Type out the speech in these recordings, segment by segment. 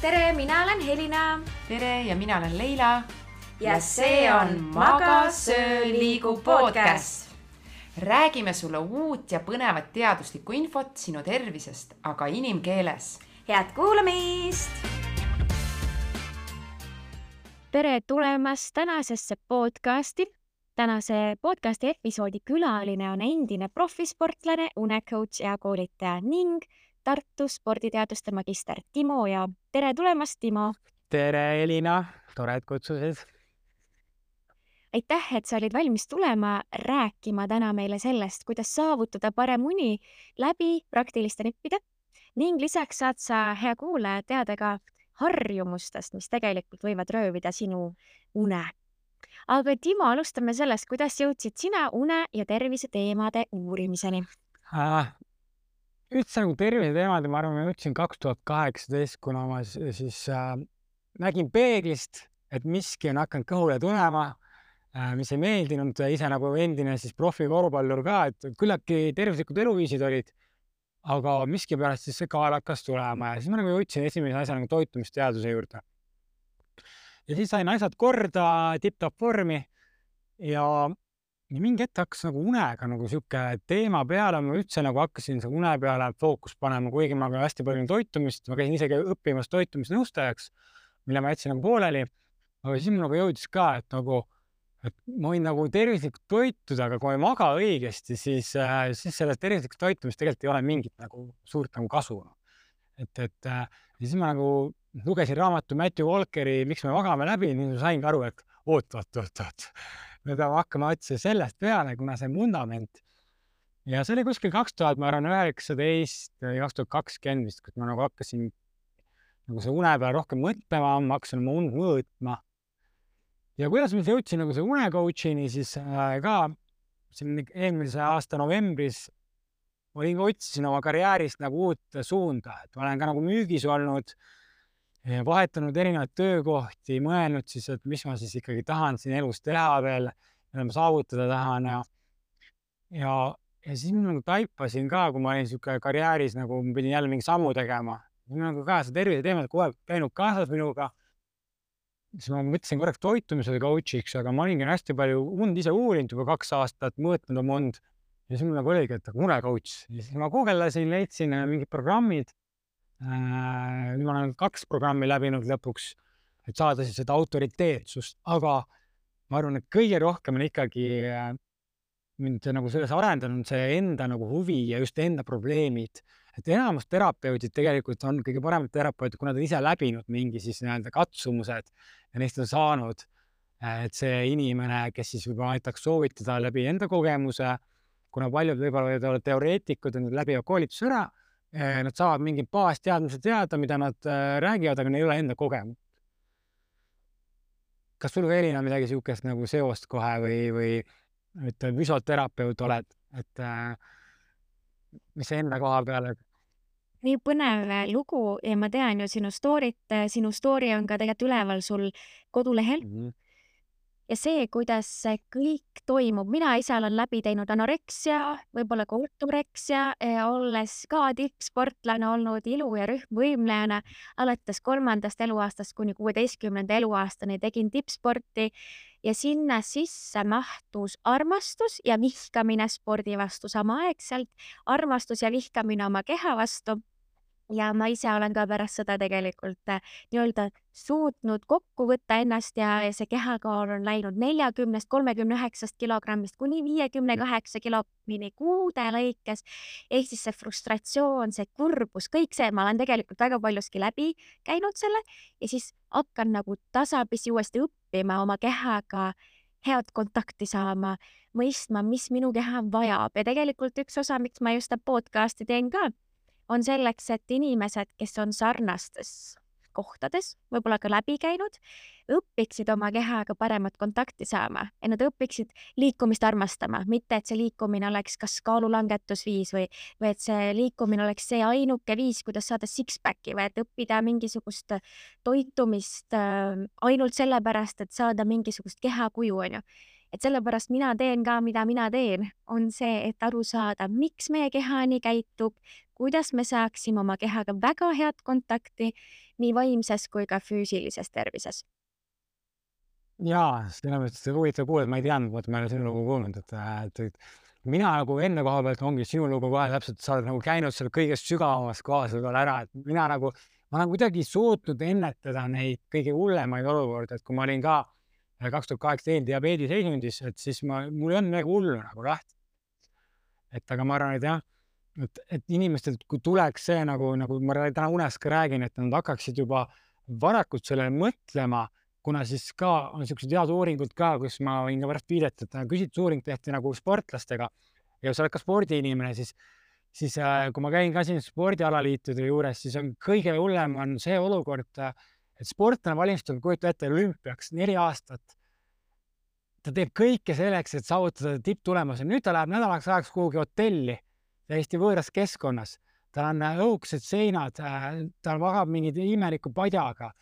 tere, mina olen Helina. tere ja mina olen Leila. ja see on Maga, söö, liigu podcast. räägime sulle uut ja põnevat teaduslikku infot sinu tervisest, aga inimkeeles. head kuulamist. tere tulemast tänasesse podcasti. tänase podcasti episoodi külaline on endine profisportlane, unecoach ja koolitaja ning Tartu sporditeaduste magister Timo ja tere tulemast, Timo! tere, Elina! tore, et kutsusid. aitäh, et sa olid valmis tulema rääkima täna meile sellest, kuidas saavutada parem uni läbi praktiliste nippide ning lisaks saad sa, hea kuulaja, teada ka harjumustest, mis tegelikult võivad röövida sinu une. aga Timo, alustame sellest, kuidas jõudsid sina une ja tervise teemade uurimiseni äh,? Üldse nagu terviseteemad ja ma arvan, ma jõudsin kaks tuhat kaheksateist, kuna ma siis äh, nägin peeglist, et miski on hakanud kõhule tulema äh,, mis ei meeldinud, ise nagu endine siis profikorvpallur ka, et küllaltki tervislikud eluviisid olid. aga miskipärast siis see kaal hakkas tulema ja siis ma nagu jõudsin esimese asja nagu toitumisteaduse juurde. ja siis sain asjad korda, tipp-topp vormi ja ja mingi hetk hakkas nagu unega nagu sihuke teema peale, ma üldse nagu hakkasin une peale fookust panema, kuigi ma ka hästi palju toitumist, ma käisin isegi õppimas toitumisnõustajaks, mille ma jätsin nagu pooleli. aga siis mul nagu jõudis ka, et nagu, et ma võin nagu tervislikult toituda, aga kui ma ei maga õigesti, siis äh,, siis sellest tervislikust toitumist tegelikult ei ole mingit nagu suurt nagu kasu. et, et äh, ja siis ma nagu lugesin raamatu Matthew Walkeri Miks me magame läbi, siis ma saingi aru, et oot, oot, oot, oot me peame hakkama otsima sellest peale, kuna see vundament ja see oli kuskil kaks tuhat, ma arvan, üheksateist kaks tuhat kakskümmend vist, kus ma nagu hakkasin nagu see une peale rohkem mõtlema, ma hakkasin oma und mõõtma. ja kuidas ma jõudsin nagu see une coach'ini, siis äh, ka siin eelmise aasta novembris olin, otsisin oma karjäärist nagu uut suunda, et ma olen ka nagu müügis olnud vahetanud erinevaid töökohti, mõelnud siis, et mis ma siis ikkagi tahan siin elus teha veel, mida ma saavutada tahan ja ja, ja siis ma nagu taipasin ka, kui ma olin niisugune karjääris nagu ma pidin jälle mingi sammu tegema, nagu ka see terviseteemad kogu aeg käinud kaasas minuga. siis ma mõtlesin korraks toitumise coach'iks, aga ma olingi hästi palju und ise uurinud juba kaks aastat, mõõtnud oma und. Ja siis mul nagu oligi, et une coach. Ja siis ma guugeldasin, leidsin mingid programmid. Äh, nüüd ma olen kaks programmi läbinud lõpuks, et saada siis seda autoriteetsust, aga ma arvan, et kõige rohkem on ikkagi äh, mind nagu selles arendanud see enda nagu huvi ja just enda probleemid. et enamus terapeudid tegelikult on kõige paremad terapeudid, kui nad on ise läbinud mingi siis nii-öelda katsumused ja neist on saanud. et see inimene, kes siis võib-olla aitaks soovitada läbi enda kogemuse, kuna paljud võib-olla võivad olla teoreetikud, nad läbivad koolituse ära nad saavad mingid baasteadmised teada, mida nad äh, räägivad, aga neil ei ole enda kogemust. kas sul, Elina, midagi niisugust nagu seost kohe või, või et füsioterapeut oled, et äh, mis sa enda koha peale? nii põnev lugu ja ma tean ju sinu story't, sinu story on ka tegelikult üleval sul kodulehel mm. -hmm ja see, kuidas see kõik toimub, mina ise olen läbi teinud anoreksia, võib-olla ka ortoreksia, olles ka tippsportlane olnud ilu- ja rühmvõimlejana alates kolmandast eluaastast kuni kuueteistkümnenda eluaastani tegin tippsporti. Ja sinna sisse mahtus armastus ja vihkamine spordi vastu. Samaaegselt, armastus ja vihkamine oma keha vastu ja ma ise olen ka pärast seda tegelikult äh, nii-öelda suutnud kokku võtta ennast ja, ja see kehakaal on läinud neljakümnest, kolmekümne üheksast kilogrammist kuni viiekümne kaheksa kilogramini kuude lõikes. ehk siis see frustratsioon, see kurbus, kõik see, ma olen tegelikult väga paljuski läbi käinud selle ja siis hakkan nagu tasapisi uuesti õppima oma kehaga head kontakti saama, mõistma, mis minu keha vajab ja tegelikult üks osa, miks ma just seda podcast'i teen ka on selleks, et inimesed, kes on sarnastes kohtades, võib-olla ka läbi käinud, õpiksid oma kehaga paremat kontakti saama ja nad õpiksid liikumist armastama, mitte et see liikumine oleks kas kaalulangetusviis või, või et see liikumine oleks see ainuke viis, kuidas saada six-pack'i või et õppida mingisugust toitumist äh, ainult sellepärast, et saada mingisugust kehakuju, onju. Et sellepärast mina teen ka, mida mina teen, on see, et aru saada, miks meie keha nii käitub, kuidas me saaksime oma kehaga väga head kontakti nii vaimses kui ka füüsilises tervises. jaa, selles mõttes huvitav kuulda, ma ei teadnud, vot ma ei ole sinu lugu kuulnud, et, et, et mina nagu enda koha pealt ongi sinu lugu kohe täpselt, sa oled nagu käinud seal kõige sügavamas kohas võib-olla ära, et mina nagu, ma olen kuidagi suutnud ennetada neid kõige hullemaid olukordi, et kui ma olin ka kaks tuhat kaheksa eeldiabeedi seisundis, et siis ma, mul ei olnud midagi hullu nagu lahti. et aga ma arvan, et jah, et, et inimestel, kui tuleks see nagu, nagu ma täna unes ka räägin, et nad hakkaksid juba varakult sellele mõtlema, kuna siis ka on niisugused head uuringud ka, kus ma võin ka pärast viidata, et küsitlusuuring tehti nagu sportlastega ja sa oled ka spordiinimene, siis siis äh, kui ma käin ka siin spordialaliitude juures, siis on kõige hullem on see olukord äh,, et sportlane valmistub, kujuta ette, olümpiaks neli aastat. ta teeb kõike selleks, et saavutada tipptulemuse, nüüd ta läheb nädalaks ajaks kuhugi hotelli, täiesti võõras keskkonnas, tal on õhukesed seinad, ta magab mingi imeliku padjaga.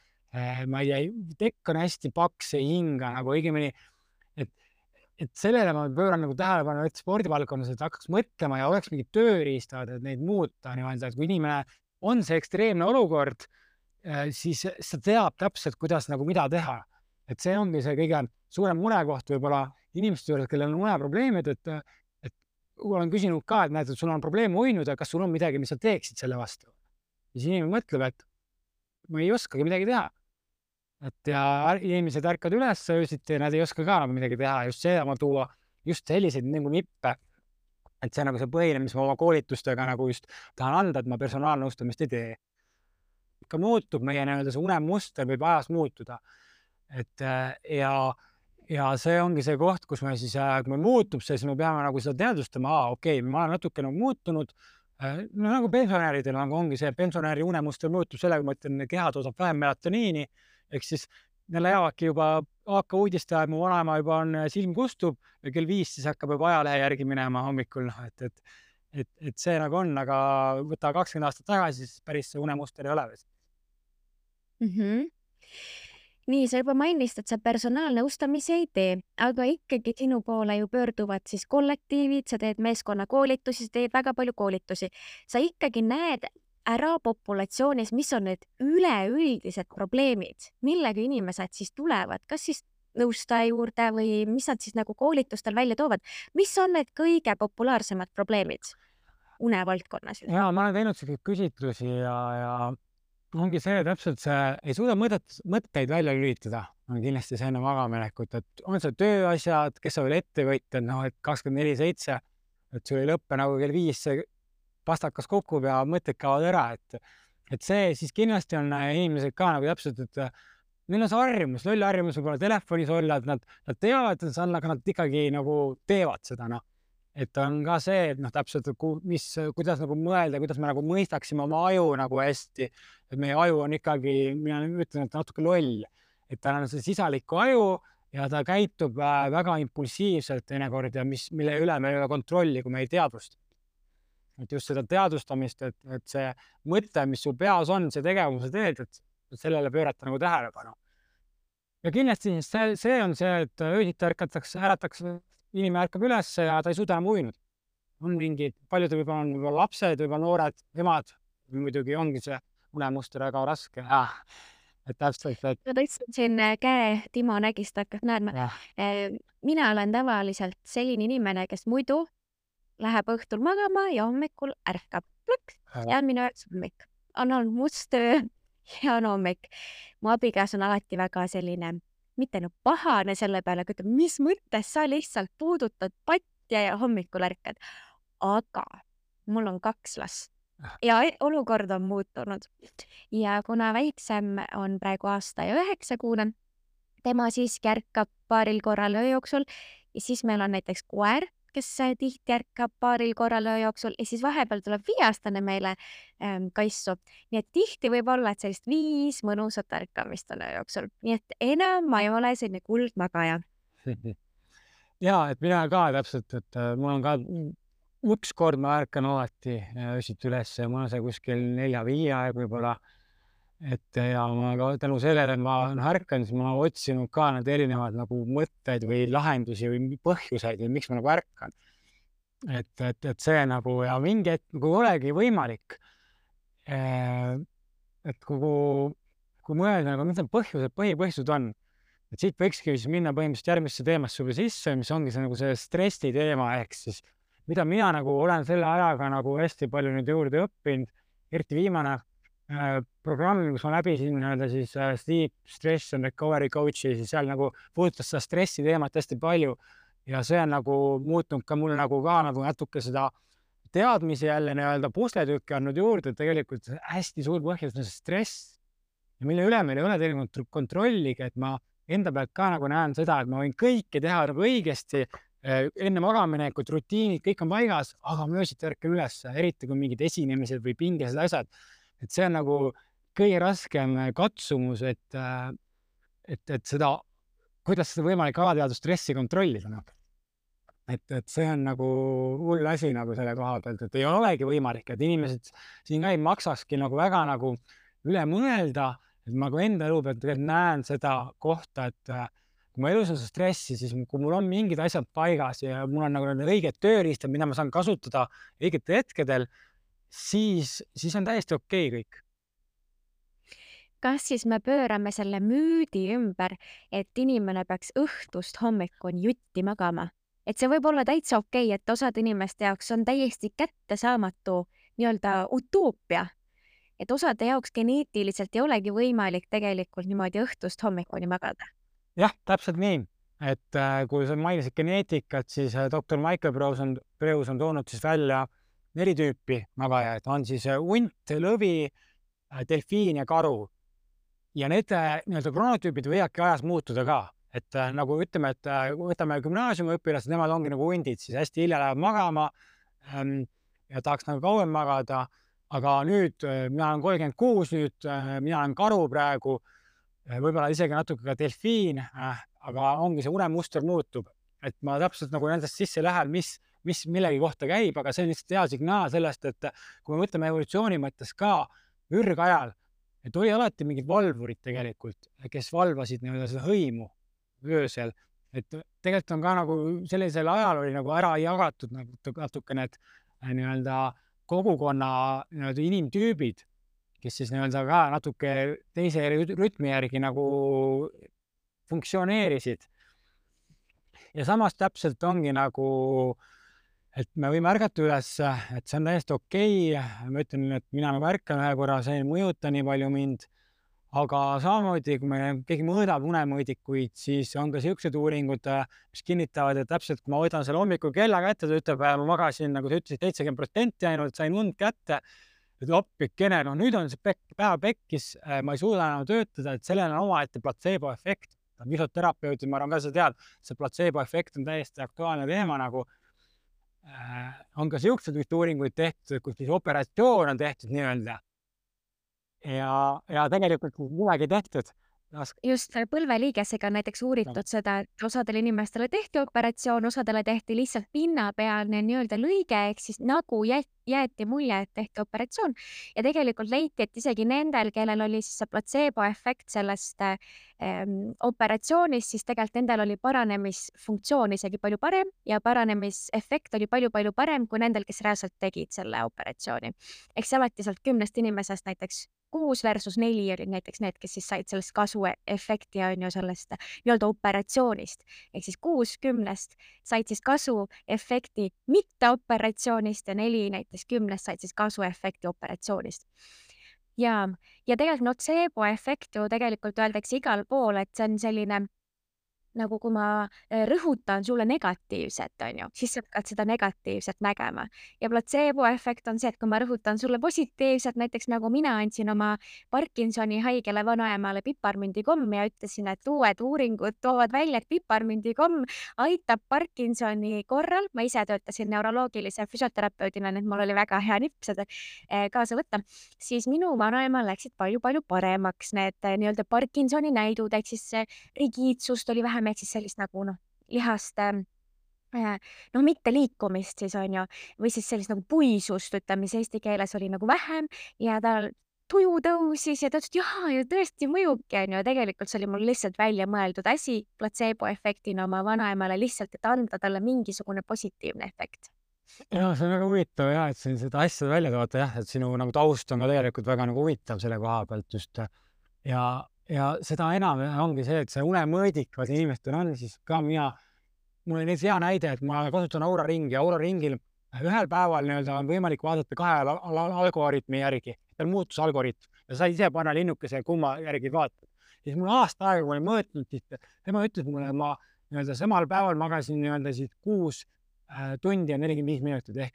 ma ei tea, tekk on hästi paks, ei hinga nagu õigemini, et, et sellele ma pööran nagu tähelepanu, et spordivaldkonnas, et hakkaks mõtlema ja oleks mingid tööriistad, et neid muuta nii-öelda, et kui inimene on see ekstreemne olukord Äh, siis ta teab täpselt, kuidas nagu mida teha. et see ongi see kõige suurem murekoht võib-olla inimeste juures, kellel on uneprobleemid, et, et olen küsinud ka, et näed, et sul on probleem uinuda, kas sul on midagi, mis sa teeksid selle vastu? siis inimene mõtleb, et ma ei oskagi midagi teha. et ja inimesed ärkavad üles öösiti ja nad ei oska ka nagu midagi teha, just see ma tuua, just selliseid nagu nippe. et see on nagu see põhiline, mis ma oma koolitustega nagu just tahan anda, et ma personaalnõustamist ei tee ikka muutub, meie nii-öelda see unemuster võib ajas muutuda. et äh, ja, ja see ongi see koht, kus me siis, äh, kui meil muutub see, siis me peame nagu seda teadvustama, aa, okei okay,, ma olen natuke nagu muutunud. Äh, no nagu pensionäridel nagu ongi see pensionäri unemuster muutub sellega, ma ütlen, keha toodab vähem melatoniini, ehk siis neile jäävadki juba AK uudiste ajal, mu vanaema juba on, silm kustub ja kell viis siis hakkab juba ajalehe järgi minema hommikul, noh, et, et et, et see nagu on, aga võta kakskümmend aastat tagasi, siis päris see unemuster ei ole veel mm. -hmm. nii, sa juba mainisid, et sa personaalnõustamisi ei tee, aga ikkagi sinu poole ju pöörduvad siis kollektiivid, sa teed meeskonnakoolitusi, sa teed väga palju koolitusi. sa ikkagi näed ära populatsioonis, mis on need üleüldised probleemid, millega inimesed siis tulevad, kas siis nõustaja juurde või mis nad siis nagu koolitustel välja toovad, mis on need kõige populaarsemad probleemid unevaldkonnas? ja ma olen teinud selliseid küsitlusi ja, ja ongi see täpselt see, ei suuda mõtet, mõtteid välja lülitada, on kindlasti see enne magamaminekut, et on see tööasjad, kes on veel ettevõtjad, noh, et kakskümmend neli seitse, et sul ei lõppe nagu kell viis see pastakas kukub ja mõtted kaovad ära, et, et see siis kindlasti on inimesed ka nagu täpselt, et neil on see harjumus, loll harjumus võib-olla telefonis olla, et nad, nad teavad, et see on, aga nad ikkagi nagu teevad seda, noh et on ka see, et noh, täpselt, mis, kuidas nagu mõelda, kuidas me nagu mõistaksime oma aju nagu hästi, et meie aju on ikkagi, mina ütlen, et natuke loll, et tal on see sisaliku aju ja ta käitub äh, väga impulsiivselt teinekord ja mis, mille üle meil ei ole kontrolli, kui me ei teadvusta. et just seda teadvustamist, et, et see mõte, mis sul peas on, see tegevus, sa teed, et sellele pöörata nagu tähelepanu. ja kindlasti see, see on see, et öösiti ärkatakse, äratakse inimene ärkab üles ja ta ei suuda enam uinuda. on mingid, paljudel võib-olla on võib-olla lapsed, võib-olla noored emad, muidugi ongi see unemuster väga raske ah, et täpselt, et. ma tõstsin siin äh, käe, Timo nägi seda, hakkas naerma. Mina olen tavaliselt selline inimene, kes muidu läheb õhtul magama ja hommikul ärkab. plõks ja on minu jaoks hommik. on olnud must öö ja on hommik. mu abikaasa on alati väga selline mitte nagu pahane selle peale, aga ütleb, mis mõttes sa lihtsalt puudutad patja ja hommikul ärkad. aga mul on kaks last ah. ja e-, olukord on muutunud ja kuna väiksem on praegu aasta ja üheksa kuune, tema siiski ärkab paaril korral öö jooksul ja siis meil on näiteks koer kes äh, tihti ärkab paaril korral öö jooksul ja siis vahepeal tuleb viieaastane meile ähm, kaisu. nii et tihti võib olla, et sellist viis mõnusat ärkamist on öö jooksul, nii et enam ma ei ole selline kuldmagaja. Ja et mina ka täpselt, et äh, mul on ka ükskord ma ärkan alati öösiti üles ja mul on see kuskil nelja-viie aeg võib-olla et ja ma ka tänu sellele, ma noh ärkan, siis ma otsinud ka need erinevad nagu mõtteid või lahendusi või põhjuseid või miks ma nagu ärkan. et, et, et see nagu ja mingi hetk nagu olegi võimalik. et kui, kui mõelda nagu, mis need põhjused, põhipõhjused on, et siit võikski siis minna põhimõtteliselt järgmisse teemasse juba sisse, mis ongi see nagu see stressi teema ehk siis mida mina nagu olen selle ajaga nagu hästi palju nüüd juurde õppinud, eriti viimane äh, programm, kus ma läbisin nii-öelda siis äh, Sleep Stress and Recovery Coach'i, siis seal nagu puudutas seda stressi teemat hästi palju ja see on nagu muutnud ka mul nagu ka nagu natuke seda teadmisi jälle nii-öelda pusletükki andnud juurde, et tegelikult hästi suur põhjus on see stress mille üle meil ei ole tegelikult kontrolligi, et ma enda pealt ka nagu näen seda, et ma võin kõike teha nagu õigesti Äh, enne magamaminekut rutiinid, kõik on paigas, aga ma öösiti ärkan üles, eriti kui mingid esinemised või pingelised asjad. Et see on nagu kõige raskem katsumus, et, äh, et, et seda, kuidas seda võimalik alateadvust stressi kontrollida, noh. et, et see on nagu hull asi nagu selle koha pealt, et ei olegi võimalik, et inimesed siin ka ei maksakski nagu väga nagu üle mõelda, et ma ka enda elu pealt tegelikult näen seda kohta, et äh, kui ma elus on stressi, siis kui mul on mingid asjad paigas ja mul on nagu õiged tööriistad, mida ma saan kasutada õigetel hetkedel, siis, siis on täiesti okei okay kõik kas siis me pöörame selle müüdi ümber, et inimene peaks õhtust hommikuni jutti magama? et see võib olla täitsa okei okay,, et osade inimeste jaoks on täiesti kättesaamatu nii-öelda utoopia. et osade jaoks geneetiliselt ei olegi võimalik tegelikult niimoodi õhtust hommikuni magada jah, täpselt nii, et äh, kui sa mainisid geneetikat, siis äh, doktor Michael Breus on, Breus on toonud siis välja neli tüüpi magajaid, on siis äh, hunt, lõvi, delfiin ja karu. ja need nii-öelda kronotüübid võivadki ajas muutuda ka, et nagu ütleme, et võtame gümnaasiumiõpilased, nemad ongi nagu hundid, siis hästi hilja lähevad magama ähm, ja tahaks nagu kauem magada, aga nüüd mina olen kolmkümmend kuus, nüüd mina olen karu praegu võib-olla isegi natuke ka delfiin, äh, aga ongi see unemuster muutub, et ma täpselt nagu nendest sisse lähen, mis, mis millegi kohta käib, aga see on lihtsalt hea signaal sellest, et kui me mõtleme evolutsiooni mõttes ka ürgajal, et oli alati mingid valvurid tegelikult, kes valvasid nii-öelda seda hõimu öösel, et tegelikult on ka nagu sellisel ajal oli nagu ära jagatud nagu natuke need äh, nii-öelda kogukonna nii-öelda inimtüübid kes siis nii-öelda ka natuke teise rütmi järgi nagu funktsioneerisid. ja samas täpselt ongi nagu, et me võime ärgata üles, et see on täiesti okei okay.. ma ütlen, et mina nagu ärkan ühe korra, see ei mõjuta nii palju mind. aga samamoodi, kui me, keegi mõõdab unemõõdikuid, siis on ka siuksed uuringud, mis kinnitavad, et täpselt, kui ma võtan selle hommikul kella kätte, ta ütleb, ma magasin, nagu sa ütlesid, seitsekümmend protsenti ainult, sain und kätte et appikene, noh nüüd on see pekk, päev pekkis, ma ei suuda enam töötada, et sellel on omaette platseeboefekt. füsioterapeutid, ma arvan ka sa tead, see platseeboefekt on täiesti aktuaalne teema nagu. On ka siukseid vist uuringuid tehtud, kus siis operatsioon on tehtud nii-öelda. ja, ja tegelikult midagi tehtud just põlveliigesega on näiteks uuritud no. seda, et osadele inimestele tehti operatsioon, osadele tehti lihtsalt pinnapealne nii-öelda lõige ehk siis nagu jäeti mulje, et tehti operatsioon ja tegelikult leiti, et isegi nendel, kellel oli siis see platseeboefekt sellest ähm, operatsioonist, siis tegelikult nendel oli paranemisfunktsioon isegi palju parem ja paranemisefekt oli palju-palju parem kui nendel, kes reaalselt tegid selle operatsiooni. ehk see alati sealt kümnest inimesest näiteks kuus versus neli olid näiteks need, kes siis said sellest kasu efekti on ju sellest nii-öelda operatsioonist. Ehk siis kuus kümnest said siis kasu efekti mitte operatsioonist ja neli näiteks kümnest said siis kasu efekti operatsioonist. Ja, ja tegelikult notseeboefekt ju tegelikult öeldakse igal pool, et see on selline nagu kui ma äh, rõhutan sulle negatiivset, on ju, siis sa hakkad seda negatiivset nägema. ja platseeboefekt on see, et kui ma rõhutan sulle positiivset, näiteks nagu mina andsin oma Parkinsoni haigele vanaemale piparmündikommi ja ütlesin, et uued uuringud toovad välja, et piparmündikomm aitab Parkinsoni korral, ma ise töötasin neuroloogilise füsioterapeudina, nii et mul oli väga hea nipp seda äh, kaasa võtta, siis minu vanaemal läksid palju-palju paremaks need äh, nii-öelda Parkinsoni näidud ehk siis rigiidsust oli vähem ehk siis sellist nagu noh, lihast äh, noh, mitte liikumist siis on ju, või siis sellist nagu puisust, ütleme, mis eesti keeles oli nagu vähem ja tal tuju tõusis ja ta ütles, et jaa, ju tõesti mõjubki, onju. tegelikult see oli mul lihtsalt välja mõeldud asi platseeboefektina oma vanaemale lihtsalt, et anda talle mingisugune positiivne efekt. ja see on väga huvitav ja et siin seda asja välja toota jah, et sinu nagu taust on ka tegelikult väga nagu huvitav selle koha pealt just ja, ja seda enam ongi see, et see unemõõdik, vaata inimestel on, siis ka mina, mul oli näiteks hea näide, et ma kasutan Aura ringi, Aura ringil ühel päeval nii-öelda on võimalik vaadata kahe algoritmi järgi, tal muutus algoritm ja sa ise panna linnukese, kumma järgi vaatad. siis mul aasta aega, kui ma olin mõõtnud, siis tema ütles mulle, ma nii-öelda samal päeval magasin nii-öelda siis kuus äh, tundi ja nelikümmend viis minutit ehk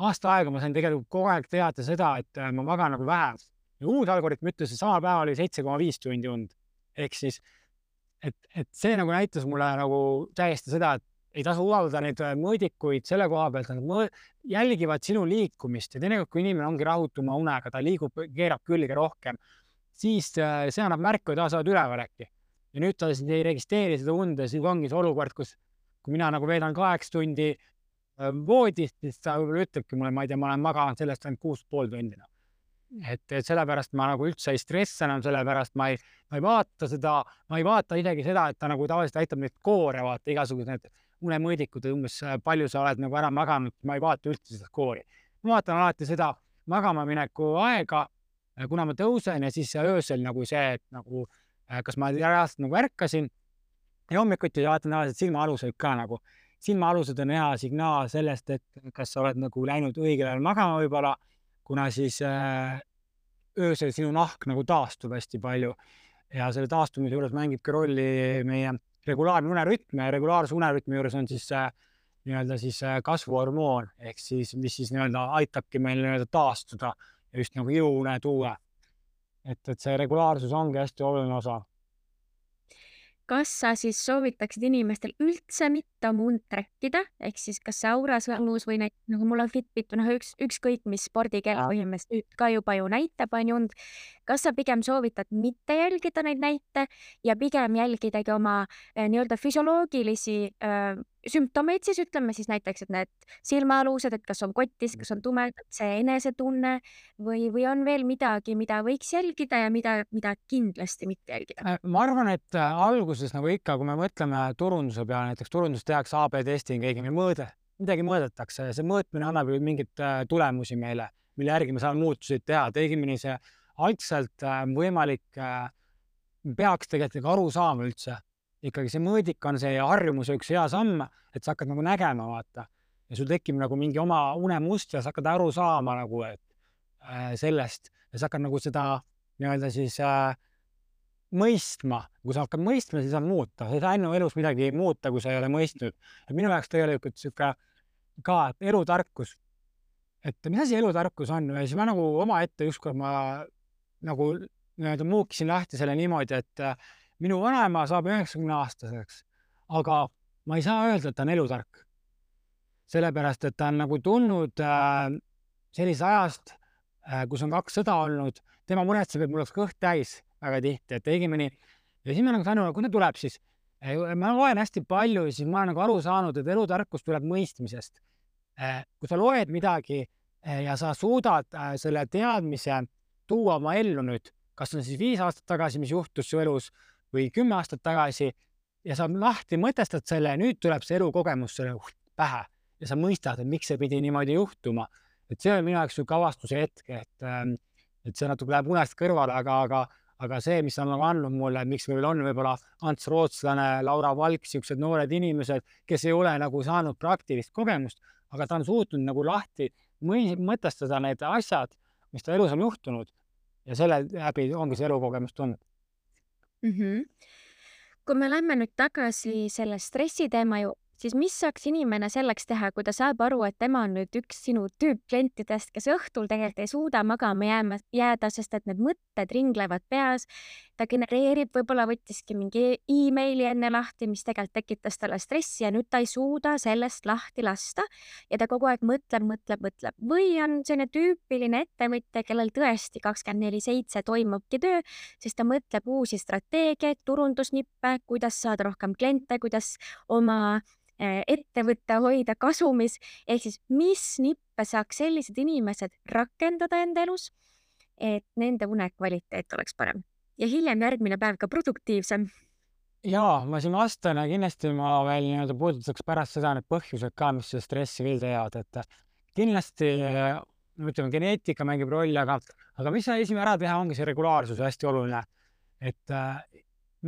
aasta aega ma sain tegelikult kogu aeg teada seda, et äh, ma magan nagu vähe. Ja uus algoritm ütles, et samal päeval oli seitse koma viis tundi und. ehk siis, et, et see nagu näitas mulle nagu täiesti seda, et ei tasu usaldada neid äh, mõõdikuid selle koha pealt, nad mõõ... jälgivad sinu liikumist ja teinekord, kui inimene ongi rahutuma unega, ta liigub, keerab külge rohkem, siis äh, see annab märku, et aa, sa oled üleval äkki. ja nüüd ta siis ei registreeri seda und ja siis ongi see olukord, kus, kui mina nagu veedan kaheksa tundi äh, voodis, siis ta võib-olla ütlebki mulle, ma ei tea, ma olen maganud sellest ainult kuus pool tundi noh et, et sellepärast ma nagu üldse ei stressa enam, sellepärast ma ei, ma ei vaata seda, ma ei vaata isegi seda, et ta nagu tavaliselt aitab neid koore vaata igasugused need unemõõdikud, umbes äh, palju sa oled nagu ära maganud, ma ei vaata üldse seda skoori. ma vaatan alati seda magama mineku aega, äh, kuna ma tõusen ja siis öösel nagu see, et nagu äh, kas ma reaalselt nagu ärkasin ja hommikuti vaatan tavaliselt silmaaluseid ka nagu. silmaalused on hea signaal sellest, et kas sa oled nagu läinud õigel ajal magama võib-olla, kuna siis äh, öösel sinu nahk nagu taastub hästi palju ja selle taastumise juures mängibki rolli meie regulaarne unerütm ja regulaarse unerütmi juures on siis äh, nii-öelda siis äh, kasvuhormoon ehk siis, mis siis nii-öelda aitabki meil nii-öelda taastuda ja just nagu jõune tuua. et, et see regulaarsus ongi hästi oluline osa kas sa siis soovitaksid inimestel üldse mitte oma und trackida, ehk siis kas see Aura sõnus või näiteks nagu mul on Fitbit või noh, üks, ükskõik mis spordikell põhimõtteliselt ka juba ju näitab, on ju und. kas sa pigem soovitad mitte jälgida neid näite ja pigem jälgidagi oma äh, nii-öelda füsioloogilisi äh, sümptomeid siis ütleme siis näiteks, et need silmaalused, et kas on kotis, kas on tumedad, see enesetunne või, või on veel midagi, mida võiks jälgida ja mida, mida kindlasti mitte jälgida? Äh, ma arvan, et äh, alguses nagu ikka, kui me mõtleme turunduse peale, näiteks turundus tehakse AB testing, keegi mõõde, midagi mõõdetakse ja see mõõtmine annab ju mingeid äh, tulemusi meile, mille järgi me saame muutuseid teha, et õigemini see algselt võimalik, peaks tegelikult aru saama üldse ikkagi see mõõdik on see harjumuse üks hea samm, et sa hakkad nagu nägema, vaata. ja sul tekib nagu mingi oma unemuster ja sa hakkad aru saama nagu, et äh, sellest ja sa hakkad nagu seda nii-öelda siis äh, mõistma. kui sa hakkad mõistma, siis saad muuta, sa ei saa enne elus midagi muuta, kui sa ei ole mõistnud. minu jaoks tegelikult sihuke ka elutarkus, et mis asi elutarkus on ja siis ma nagu omaette ükskord ma nagu nii-öelda muukisin lahti selle niimoodi, et äh, minu vanaema saab üheksakümne aastaseks, aga ma ei saa öelda, et ta on elutark. sellepärast, et ta on nagu tulnud äh, sellisest ajast äh,, kus on kaks sõda olnud, tema muretseb, et mul oleks kõht täis väga tihti, et õigemini ja siis ma nagu saan aru, kui ta tuleb, siis äh, ma loen hästi palju ja siis ma olen nagu aru saanud, et elutarkus tuleb mõistmisest äh,. kui sa loed midagi äh, ja sa suudad selle teadmise tuua oma ellu nüüd, kas on siis viis aastat tagasi, mis juhtus su elus või kümme aastat tagasi ja sa lahti mõtestad selle, nüüd tuleb see elukogemus sulle pähe ja sa mõistad, et miks see pidi niimoodi juhtuma. et see on minu jaoks niisugune avastuse hetk, et, ähm, et see natuke läheb unest kõrvale, aga, aga, aga see, mis on nagu andnud mulle, miks meil on võib-olla Ants Rootslane, Laura Valk, niisugused noored inimesed, kes ei ole nagu saanud praktilist kogemust, aga ta on suutnud nagu lahti mõtestada need asjad, mis ta elus on juhtunud ja selle läbi ongi see elukogemus tulnud -hmm. kui me lähme nüüd tagasi selle stressiteema ju siis mis saaks inimene selleks teha, kui ta saab aru, et tema on nüüd üks sinu tüüppklientidest, kes õhtul tegelikult ei suuda magama jääma, jääda, sest et need mõtted ringlevad peas. ta genereerib, võib-olla võttiski mingi emaili enne lahti, mis tegelikult tekitas talle stressi ja nüüd ta ei suuda sellest lahti lasta ja ta kogu aeg mõtleb, mõtleb, mõtleb või on selline tüüpiline ettevõtja, kellel tõesti kakskümmend neli seitse toimubki töö, siis ta mõtleb uusi strateegiaid, turundusnippe, kuidas saada rohkem kliente, kuidas oma Äh, ettevõtte hoida kasumis, ehk siis mis nippe saaks sellised inimesed rakendada enda elus, et nende unekvaliteet oleks parem ja hiljem järgmine päev ka produktiivsem. ja ma siin vastan ja kindlasti ma veel nii-öelda puudutaks pärast seda need põhjused ka, mis seda stressi veel teevad, et kindlasti ütleme, geneetika mängib rolli, aga, aga mis esimene ära teha, ongi see regulaarsus hästi oluline. et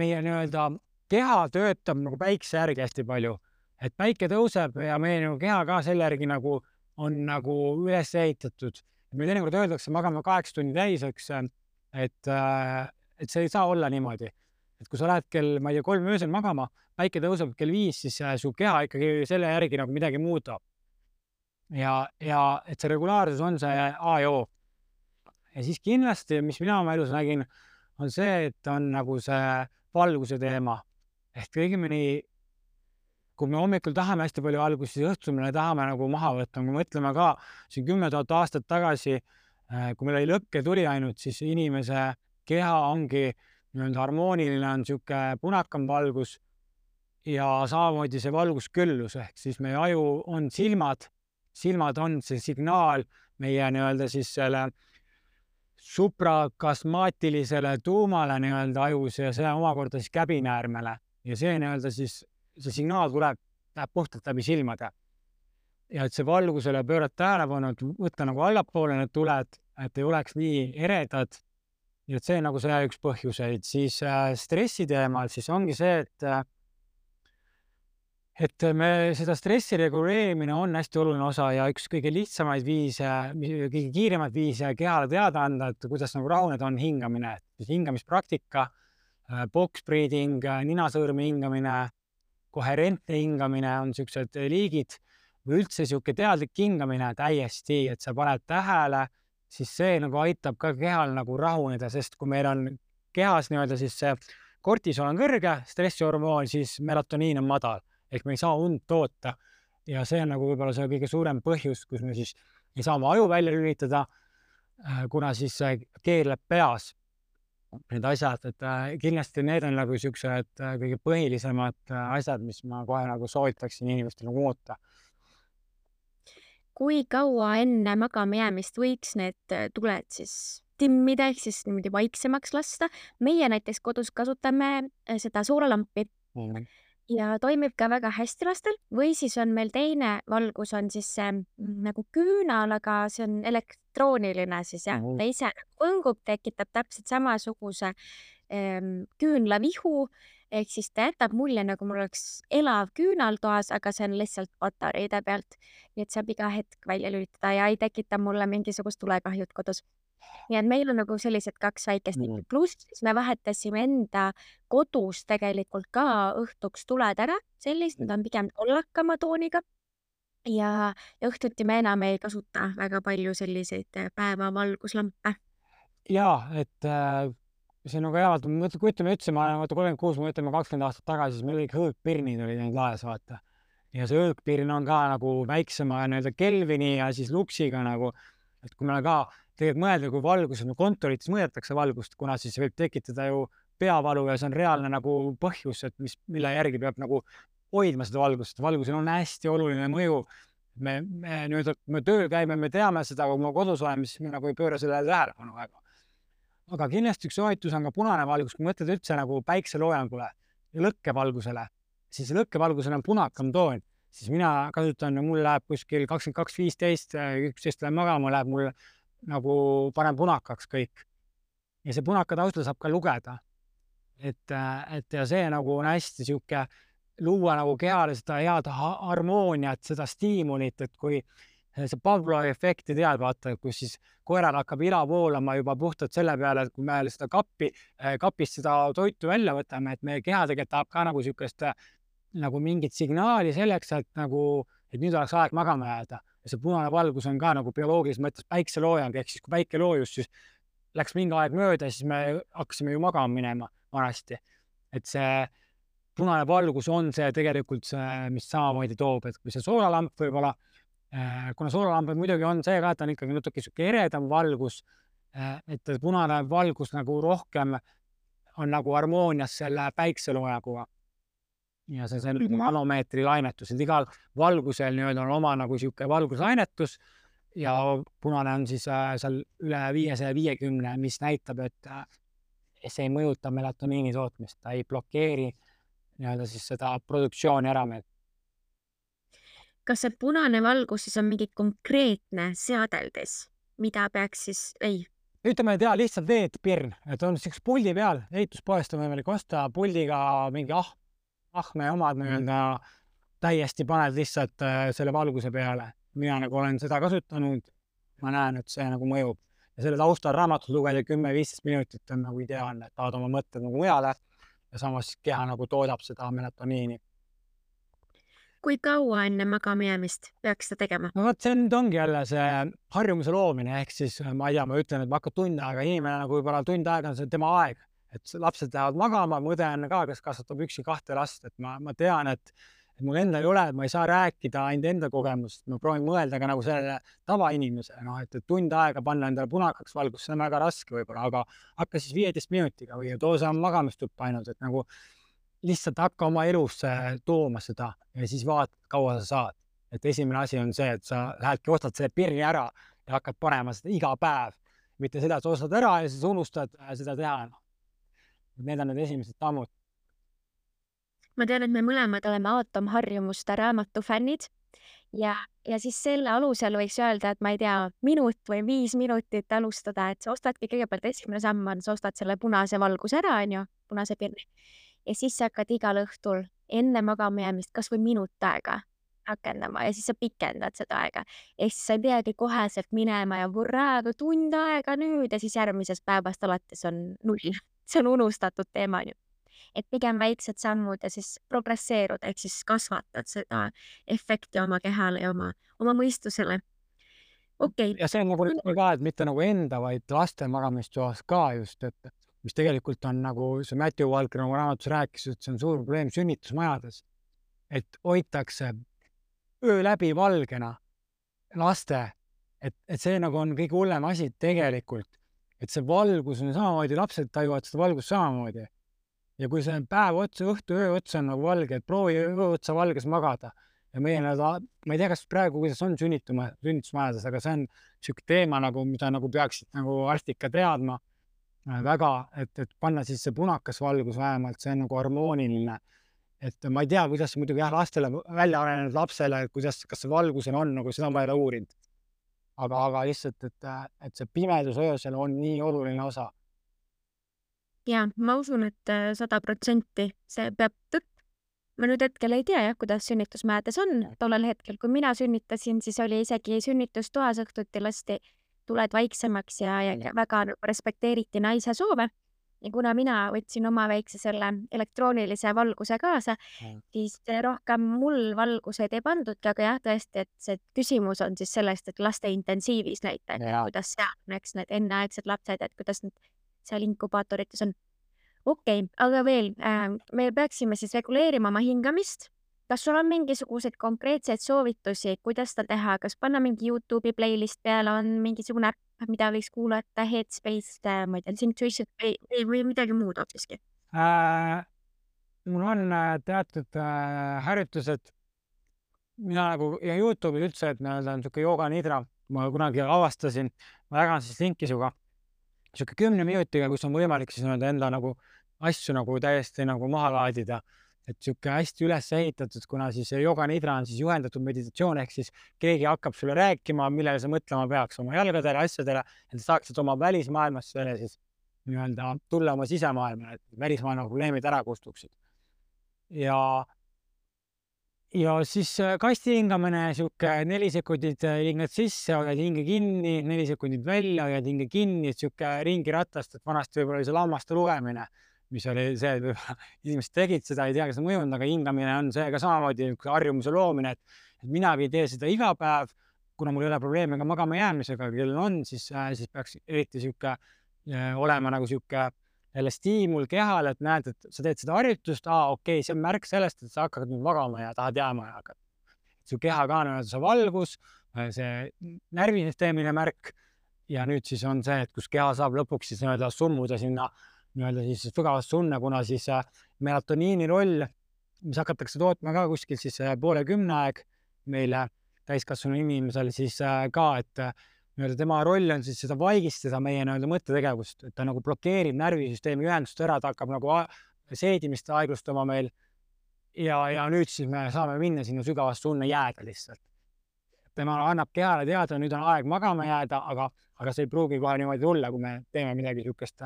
meie nii-öelda keha töötab nagu päikse järgi hästi palju, et päike tõuseb ja meie nagu keha ka selle järgi nagu on nagu üles ehitatud. meil teinekord öeldakse, magame kaheksa tundi täis, eks, et, et see ei saa olla niimoodi. et kui sa lähed kell, ma ei tea, kolm öösel magama, päike tõuseb kell viis, siis su keha ikkagi selle järgi nagu midagi muudab. ja, ja et see regulaarsus on see A ja O. ja siis kindlasti, mis mina oma elus nägin, on see, et on nagu see valguse teema ehk õigemini kui me hommikul tahame hästi palju algust, siis õhtul me tahame nagu maha võtta, kui mõtleme ka siin kümme tuhat aastat tagasi, äh, kui meil oli lõkke tuli ainult, siis inimese keha ongi nii-öelda harmooniline, on niisugune punakam valgus ja samamoodi see valgusküllus ehk siis meie aju on silmad, silmad on see signaal meie nii-öelda siis selle suprakasmaatilisele tuumale nii-öelda ajus ja see omakorda siis käbinäärmele. Ja see nii-öelda siis, see signaal tuleb, läheb puhtalt läbi silmade. ja et see valgusele pöörata tähelepanu, et võtta nagu allapoole need tuled, et ei oleks nii eredad. ja et see on nagu see üks põhjuseid, siis äh, stressi teemal siis ongi see, et äh, et me seda stressi reguleerimine on hästi oluline osa ja üks kõige lihtsamaid viise, kõige kiiremaid viise kehale teada anda, et kuidas nagu rahuneda, on hingamine, hingamispraktika Äh, box breathing, äh, ninasõõrme hingamine, koherentne hingamine on niisugused liigid või üldse niisugune teadlik hingamine täiesti, et sa paned tähele, siis see nagu aitab ka kehal nagu rahuneda, sest kui meil on kehas nii-öelda siis see kortisol on kõrge, stressihormoon, siis melatoniin on madal ehk me ei saa und toota. ja see on nagu võib-olla see kõige suurem põhjus, kus me siis ei saa oma aju välja lülitada, äh, kuna siis keerleb peas need asjad, et äh, kindlasti need on nagu siuksed äh, kõige põhilisemad äh, asjad, mis ma kohe nagu soovitaksin inimestel nagu muuta. kui kaua enne magama jäämist võiks need tuled siis timmida ehk siis niimoodi vaiksemaks lasta? meie näiteks kodus kasutame seda soolalampi mm. -hmm ja toimib ka väga hästi lastel. Või siis on meil teine valgus on siis see mm, nagu küünal, aga see on elektrooniline siis jah. Mm, ta ise võngub, tekitab täpselt samasuguse ähm, küünlavihu. Ehk siis ta jätab mulje, nagu mul oleks elav küünal toas, aga see on lihtsalt patareide pealt. nii et saab iga hetk välja lülitada ja ei tekita mulle mingisugust tulekahjut kodus nii et meil on nagu sellised kaks väikest nippi mm., pluss siis me vahetasime enda kodus tegelikult ka õhtuks tuled ära, sellised, nad on pigem kollakama tooniga. ja, õhtuti me enam ei kasuta väga palju selliseid äh, päevavalguslampe. ja, et äh, see on nagu mõtlen, kujutame üldse, ma olen vaata kolmkümmend kuus, me mõtleme kakskümmend aastat tagasi, siis meil olid hõõgpirnid olid ainult laes, vaata. ja see hõõgpirn on ka nagu väiksema nii-öelda Kelvini ja siis luksiga nagu, et kui meil ka tegelikult mõelda, kui valgus on kontorites mõõdetakse valgust, kuna siis võib tekitada ju peavalu ja see on reaalne nagu põhjus, et mis, mille järgi peab nagu hoidma seda valgust, valgusel on hästi oluline mõju. me, me nii-öelda, kui me tööl käime, me teame seda, kui me kodus oleme, siis me nagu ei pööra sellele tähelepanu väga. aga kindlasti üks soovitus on ka punane valgus, kui mõtled üldse nagu päikseloojangule ja lõkkevalgusele, siis lõkkevalgusel on punakam toon, siis mina kasutan, mul läheb kuskil kakskümmend kaks, viisteist, üksteist läheb magama, läheb mul nagu paneb punakaks kõik. ja see punaka taustal saab ka lugeda. et, et ja see nagu on hästi sihuke, luua nagu kehale seda head harmooniat, seda stiimulit, et kui see Pavlovi efekti tead, vaata, kus siis koeral hakkab ila voolama juba puhtalt selle peale, et kui me seda kappi, kapist seda toitu välja võtame, et meie keha tegelikult tahab ka nagu niisugust nagu mingit signaali selleks, et nagu, et nüüd oleks aeg magama jääda ja see punane valgus on ka nagu bioloogilises mõttes päikseloojang, ehk siis kui päike loojus, siis läks mingi aeg mööda, siis me hakkasime ju magama minema vanasti. et see punane valgus on see tegelikult see, mis samamoodi toob, et kui see soolalamp võib-olla, äh, kuna soolalamp muidugi on see ka, et ta on ikkagi natuke sihuke eredam valgus, äh, et punane valgus nagu rohkem on nagu harmoonias selle päikseloojanguga ja see, see nanomeetri lainetus, et igal valgusel nii-öelda on oma nagu niisugune valguslainetus ja punane on siis äh, seal üle viiesaja viiekümne, mis näitab, et äh, see ei mõjuta melatoniini tootmist, ta ei blokeeri nii-öelda siis seda produktsiooni ära meil. kas see punane valgus siis on mingi konkreetne seadeldis, mida peaks siis, ei, ütleme, jaa, lihtsalt veetpirn, et on siukse puldi peal, ehituspoest on võimalik osta puldiga mingi ah-, ahme omad nii-öelda täiesti paned lihtsalt äh, selle valguse peale. mina nagu olen seda kasutanud. ma näen, et see nagu mõjub ja selle taustal raamatut lugeda kümme-viisteist minutit on nagu ideaalne, et tahad oma mõtted nagu mujale ja samas keha nagu toodab seda melatoniini. kui kaua enne magama jäämist peaks seda tegema? no vot, see nüüd ongi jälle see harjumuse loomine, ehk siis ma ei tea, ma ütlen, et ma hakkan tund aega, inimene nagu võib-olla tund aega on see tema aeg, et lapsed lähevad magama, mu õde on ka, kes kasvatab üksi kahte last, et ma, ma tean, et et mul endal ei ole, et ma ei saa rääkida ainult enda kogemust, ma proovin mõelda ka nagu sellele tavainimesele, noh, et, tund aega panna endale punakaks valgust, see on väga raske võib-olla, aga hakka siis viieteist minutiga või too see magamistuppa ainult, et nagu lihtsalt hakka oma elusse tooma seda ja siis vaata, kaua sa saad. et esimene asi on see, et sa lähedki, ostad selle pirni ära ja hakkad panema seda iga päev, mitte seda, et sa ostad ära ja siis unustad seda teha. Noh. Need on need esimesed sammud ma tean, et me mõlemad oleme aatomharjumuste raamatu fännid ja, ja siis selle alusel võiks öelda, et ma ei tea, minut või viis minutit alustada, et sa ostadki kõigepealt esimene samm on, sa ostad selle punase valguse ära, onju, punase pirni. ja siis sa hakkad igal õhtul enne magama jäämist kasvõi minut aega rakendama ja siis sa pikendad seda aega. ehk siis sa ei peagi koheselt minema ja hurraa, tund aega nüüd ja siis järgmisest päevast alates on null. See on unustatud teema, onju et pigem väiksed sammud ja siis progresseerud ehk siis kasvatad seda efekti oma kehale ja oma, oma mõistusele. okei okay.. ja see on nagu ka, et mitte nagu enda, vaid laste magamistoas ka just, et mis tegelikult on nagu see Matthew Walker oma raamatus rääkis, et see on suur probleem sünnitusmajades. et hoitakse öö läbi valgena laste, et, et see nagu on kõige hullem asi tegelikult, et see valgus on samamoodi, lapsed tajuvad seda valgust samamoodi ja kui see päev otsa, õhtu, öö otsa on nagu valge, et proovi öö otsa valges magada ja meie nii-öelda, ma ei tea, kas praegu, kuidas on sünnituma, sünnitusmajades, aga see on niisugune teema nagu, mida nagu peaksid nagu arstid ka teadma äh, väga, et, et panna siis see punakas valgus vähemalt, see on nagu harmooniline. et ma ei tea, kuidas muidugi jah, lastele, välja arenenud lapsele, kuidas, kas see valgusel on nagu, seda ma ei ole uurinud. Aga, aga lihtsalt, et, et see pimedus öösel on nii oluline osa ja ma usun, et äh, sada protsenti see peab tõtt. ma nüüd hetkel ei tea jah, kuidas sünnitusmäedes on. tollel hetkel, kui mina sünnitasin, siis oli isegi sünnitustoas õhtuti lasti tuled vaiksemaks ja, ja väga respekteeriti naise soove. Ja kuna mina võtsin oma väikse selle elektroonilise valguse kaasa, siis rohkem mul valguseid ei pandudki, aga jah, tõesti, et see küsimus on siis sellest, et laste intensiivis näiteks, kuidas seal, eks need enneaegsed lapsed, et kuidas nad seal inkubaatorites on. okei okay,, aga veel äh,, me peaksime siis reguleerima oma hingamist. kas sul on mingisuguseid konkreetseid soovitusi, kuidas seda teha, kas panna mingi Youtube'i playlist peale, on mingisugune äpp, mida võiks kuulata, Headspace, äh, ma ei tea, Synctuition või, või, midagi muud hoopiski äh,? mul on äh, teatud äh, harjutused, mina nagu ja Youtube'il üldse, et nii-öelda niisugune jooga nidra, ma kunagi avastasin, ma jagan siis linki sinuga niisugune kümne minutiga, kus on võimalik siis nii-öelda enda nagu asju nagu täiesti nagu maha laadida. Et niisugune hästi üles ehitatud, kuna siis yoga nidra on siis juhendatud meditatsioon, ehk siis keegi hakkab sulle rääkima, millele sa mõtlema peaks oma jalgadele, asjadele, et sa saaksid oma välismaailmast selle siis nii-öelda tulla oma sisemaailma, et välismaailma probleemid ära kustuksid. ja ja siis äh, kasti hingamine, sihuke neli sekundit äh, hingad sisse, hoiad hinge kinni, neli sekundit välja, hoiad hinge kinni, sihuke ringiratast, et vanasti võib-olla oli see lammaste lugemine, mis oli see, inimesed tegid seda, ei tea, kas see mõjunud, aga hingamine on see ka samamoodi harjumuse loomine, et, et minagi ei tee seda iga päev, kuna mul ei ole probleeme ka magama jäämisega, kellel on, siis, äh, siis peaks eriti sihuke olema nagu sihuke jälle stiimul kehale, et näed, et sa teed seda harjutust, aa, okei okay,, see on märk sellest, et sa hakkad nüüd magama ja tahad jääma jääda. su keha ka nii-öelda see valgus, see närvisüsteemile märk ja nüüd siis on see, et kus keha saab lõpuks siis nii-öelda summuda sinna nii-öelda siis sügavasse unne, kuna siis äh, melatoniini roll, mis hakatakse tootma ka kuskil siis äh, poole kümne aeg meile täiskasvanud inimesel siis äh, ka, et nii-öelda tema roll on siis seda vaigistada meie nii-öelda mõttetegevust, et ta nagu blokeerib närvisüsteemi ühendust ära, ta hakkab nagu seedimist aeglustama meil. ja, ja nüüd siis me saame minna sinna sügavasse unne jääda lihtsalt. tema annab kehale teada, nüüd on aeg magama jääda, aga, aga see ei pruugi kohe niimoodi tulla, kui me teeme midagi niisugust,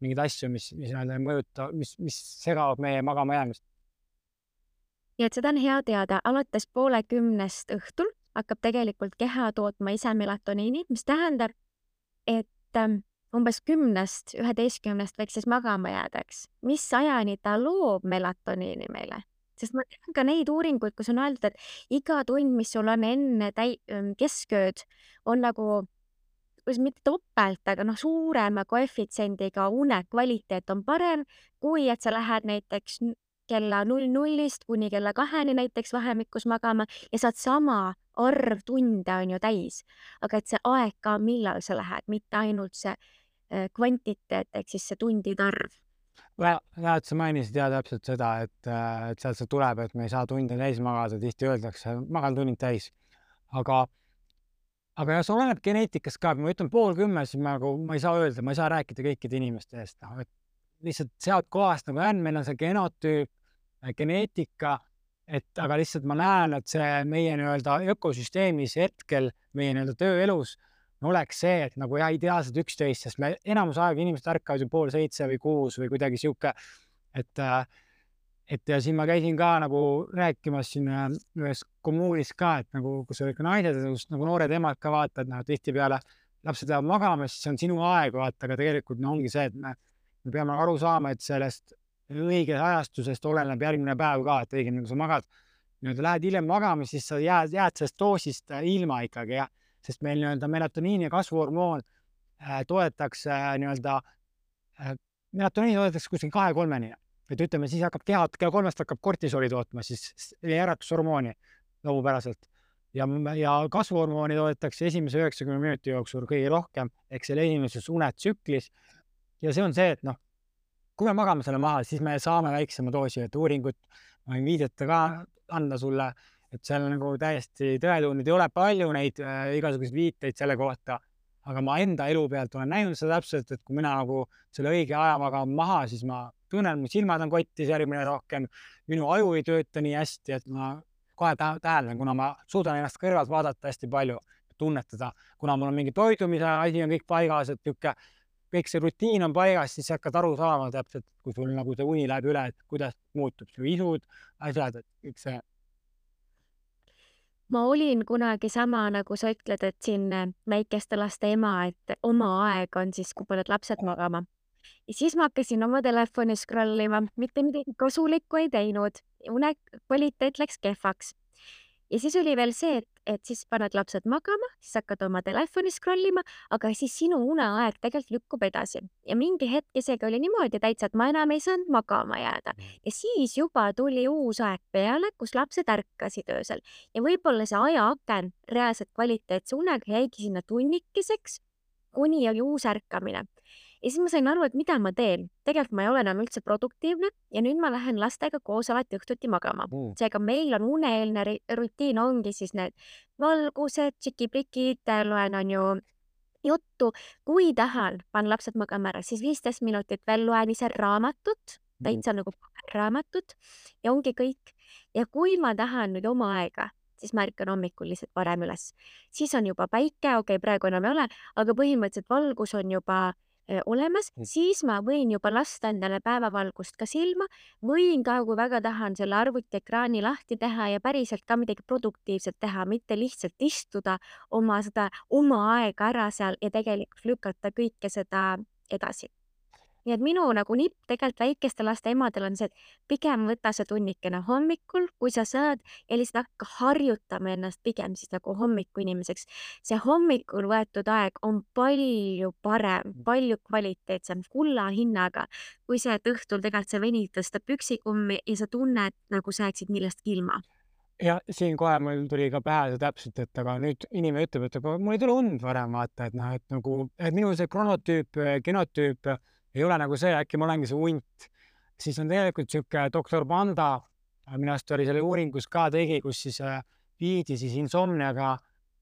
mingeid asju, mis, mis nii-öelda ei mõjuta, mis, mis segavad meie magama jäämist. ja et seda on hea teada, alates poole kümnest õhtul hakkab tegelikult keha tootma ise melatoniini, mis tähendab, et ähm, umbes kümnest, üheteistkümnest võiks siis magama jääda, eks. mis ajani ta loob melatoniini meile? sest ma tean ka neid uuringuid, kus on öeldud, et iga tund, mis sul on enne täi-, ähm, keskööd, on nagu, kuidas mitte topelt, aga noh, suurema koefitsiendiga une kvaliteet on parem, kui et sa lähed näiteks kella null nullist kuni kella kaheni näiteks vahemikus magama ja saad sama arv tunde on ju täis. aga et see aeg ka, millal sa lähed, mitte ainult see Äh, kvantiteet ehk siis see tundide arv. et sa mainisid ja täpselt seda, et, äh, et sealt see tuleb, et me ei saa tunde täis magada, tihti öeldakse, magan tunnid täis. aga, aga see oleneb geneetikast ka, kui ma ütlen pool kümme, siis ma nagu, ma ei saa öelda, ma ei saa rääkida kõikide inimeste eest, noh, et lihtsalt sealt kohast nagu on, meil on see genotüüp, geneetika, et aga lihtsalt ma näen, et see meie nii-öelda ökosüsteemis hetkel, meie nii-öelda tööelus oleks see, et nagu jah, ideaalselt üksteist, sest me enamus aega inimesed ärkavad ju pool seitse või kuus või kuidagi sihuke, et äh, et ja siin ma käisin ka nagu rääkimas siin äh, ühes kommuunis ka, et nagu, kus olid ka naised, kus nagu noored emad ka vaatavad, noh, tihtipeale lapsed lähevad magama, siis on sinu aeg, vaata, aga tegelikult no ongi see, et me, me peame aru saama, et sellest õigest ajastusest oleneb järgmine päev ka, et õigemini, kui sa magad, nii-öelda lähed hiljem magama, siis sa jääd, jääd sellest doosist ilma ikkagi, jah sest meil nii-öelda melatoniini kasvuhormoon äh, toetatakse äh, nii-öelda äh,, melatoniini toodetakse kuskil kahe-kolmeni. Et ütleme, siis hakkab keha, kella kolmest hakkab kortisoli tootma, siis äratushormooni loomupäraselt. ja, ja kasvuhormooni toodetakse esimese üheksakümne minuti jooksul kõige rohkem ehk selle esimeses unetsüklis. ja see on see, et noh, kui me magame selle maha, siis me saame väiksema doosi, et uuringut ma võin viidata ka anda sulle et seal nagu täiesti tõetundeid ei ole palju neid äh, igasuguseid viiteid selle kohta, aga ma enda elu pealt olen näinud seda täpselt, et kui mina nagu selle õige aja magan maha, siis ma tunnen, mu silmad on kotis järgmine rohkem, minu aju ei tööta nii hästi, et ma kohe täheldan, kuna ma suudan ennast kõrvalt vaadata hästi palju, tunnetada, kuna mul on mingi toidumise asi on kõik paigas, et niisugune kõik see rutiin on paigas, siis hakkad aru saama täpselt, kui sul nagu see uni läheb üle, et kuidas muutub su isud, asjad, et kõik see ma olin kunagi sama, nagu sa ütled, et siin äh, väikeste laste ema, et oma aeg on siis, kui paned lapsed magama. ja siis ma hakkasin oma telefoni scroll ima, mitte midagi kasulikku ei teinud, une kvaliteet läks kehvaks ja siis oli veel see, et, et siis paned lapsed magama, siis hakkad oma telefoni scroll ima, aga siis sinu uneaeg tegelikult lükkub edasi. Ja mingi hetk isegi oli niimoodi täitsa, et ma enam ei saanud magama jääda. Mm. ja siis juba tuli uus aeg peale, kus lapsed ärkasid öösel. Ja võib-olla see ajaaken reaalselt kvaliteetse unega jäigi sinna tunnikeseks, kuni oli uus ärkamine ja siis ma sain aru, et mida ma teen. tegelikult ma ei ole enam üldse produktiivne ja nüüd ma lähen lastega koos alati õhtuti magama mm.. seega meil on uneeelne rutiin ongi siis need valgused, tšiki-plikid, loen on ju juttu. kui tahan, panen lapsed magama ära, siis viisteist minutit veel loen ise raamatut, täitsa nagu raamatut ja ongi kõik. ja kui ma tahan nüüd oma aega, siis ma ärkan hommikul lihtsalt varem üles. siis on juba päike, okei okay,, praegu enam ei ole, aga põhimõtteliselt valgus on juba olemas, mm. siis ma võin juba lasta endale päevavalgust ka silma, võin ka, kui väga tahan, selle arvutiekraani lahti teha ja päriselt ka midagi produktiivset teha, mitte lihtsalt istuda oma seda oma aega ära seal ja tegelikult lükata kõike seda edasi nii et minu nagu nipp tegelikult väikeste laste emadel on see, et pigem võta see tunnikene hommikul, kui sa saad ja lihtsalt hakka harjutama ennast pigem siis nagu hommikuinimeseks. see hommikul võetud aeg on palju parem, palju kvaliteetsem, kulla hinnaga, kui see, et õhtul tegelikult sa venid tõsta püksikummi ja sa tunned, nagu sa jääksid millestki ilma ja siin kohe mul tuli ka pähe see täpselt, et aga nüüd inimene ütleb, et aga mul ei tule und varem vaata, et noh, et nagu, et minu see kronotüüp, genotüüp ei ole nagu see, äkki ma olengi see hunt. siis on tegelikult niisugune doktor Panda, minu arust oli selle uuringus ka tegi, kus siis äh, viidi siis insomniaga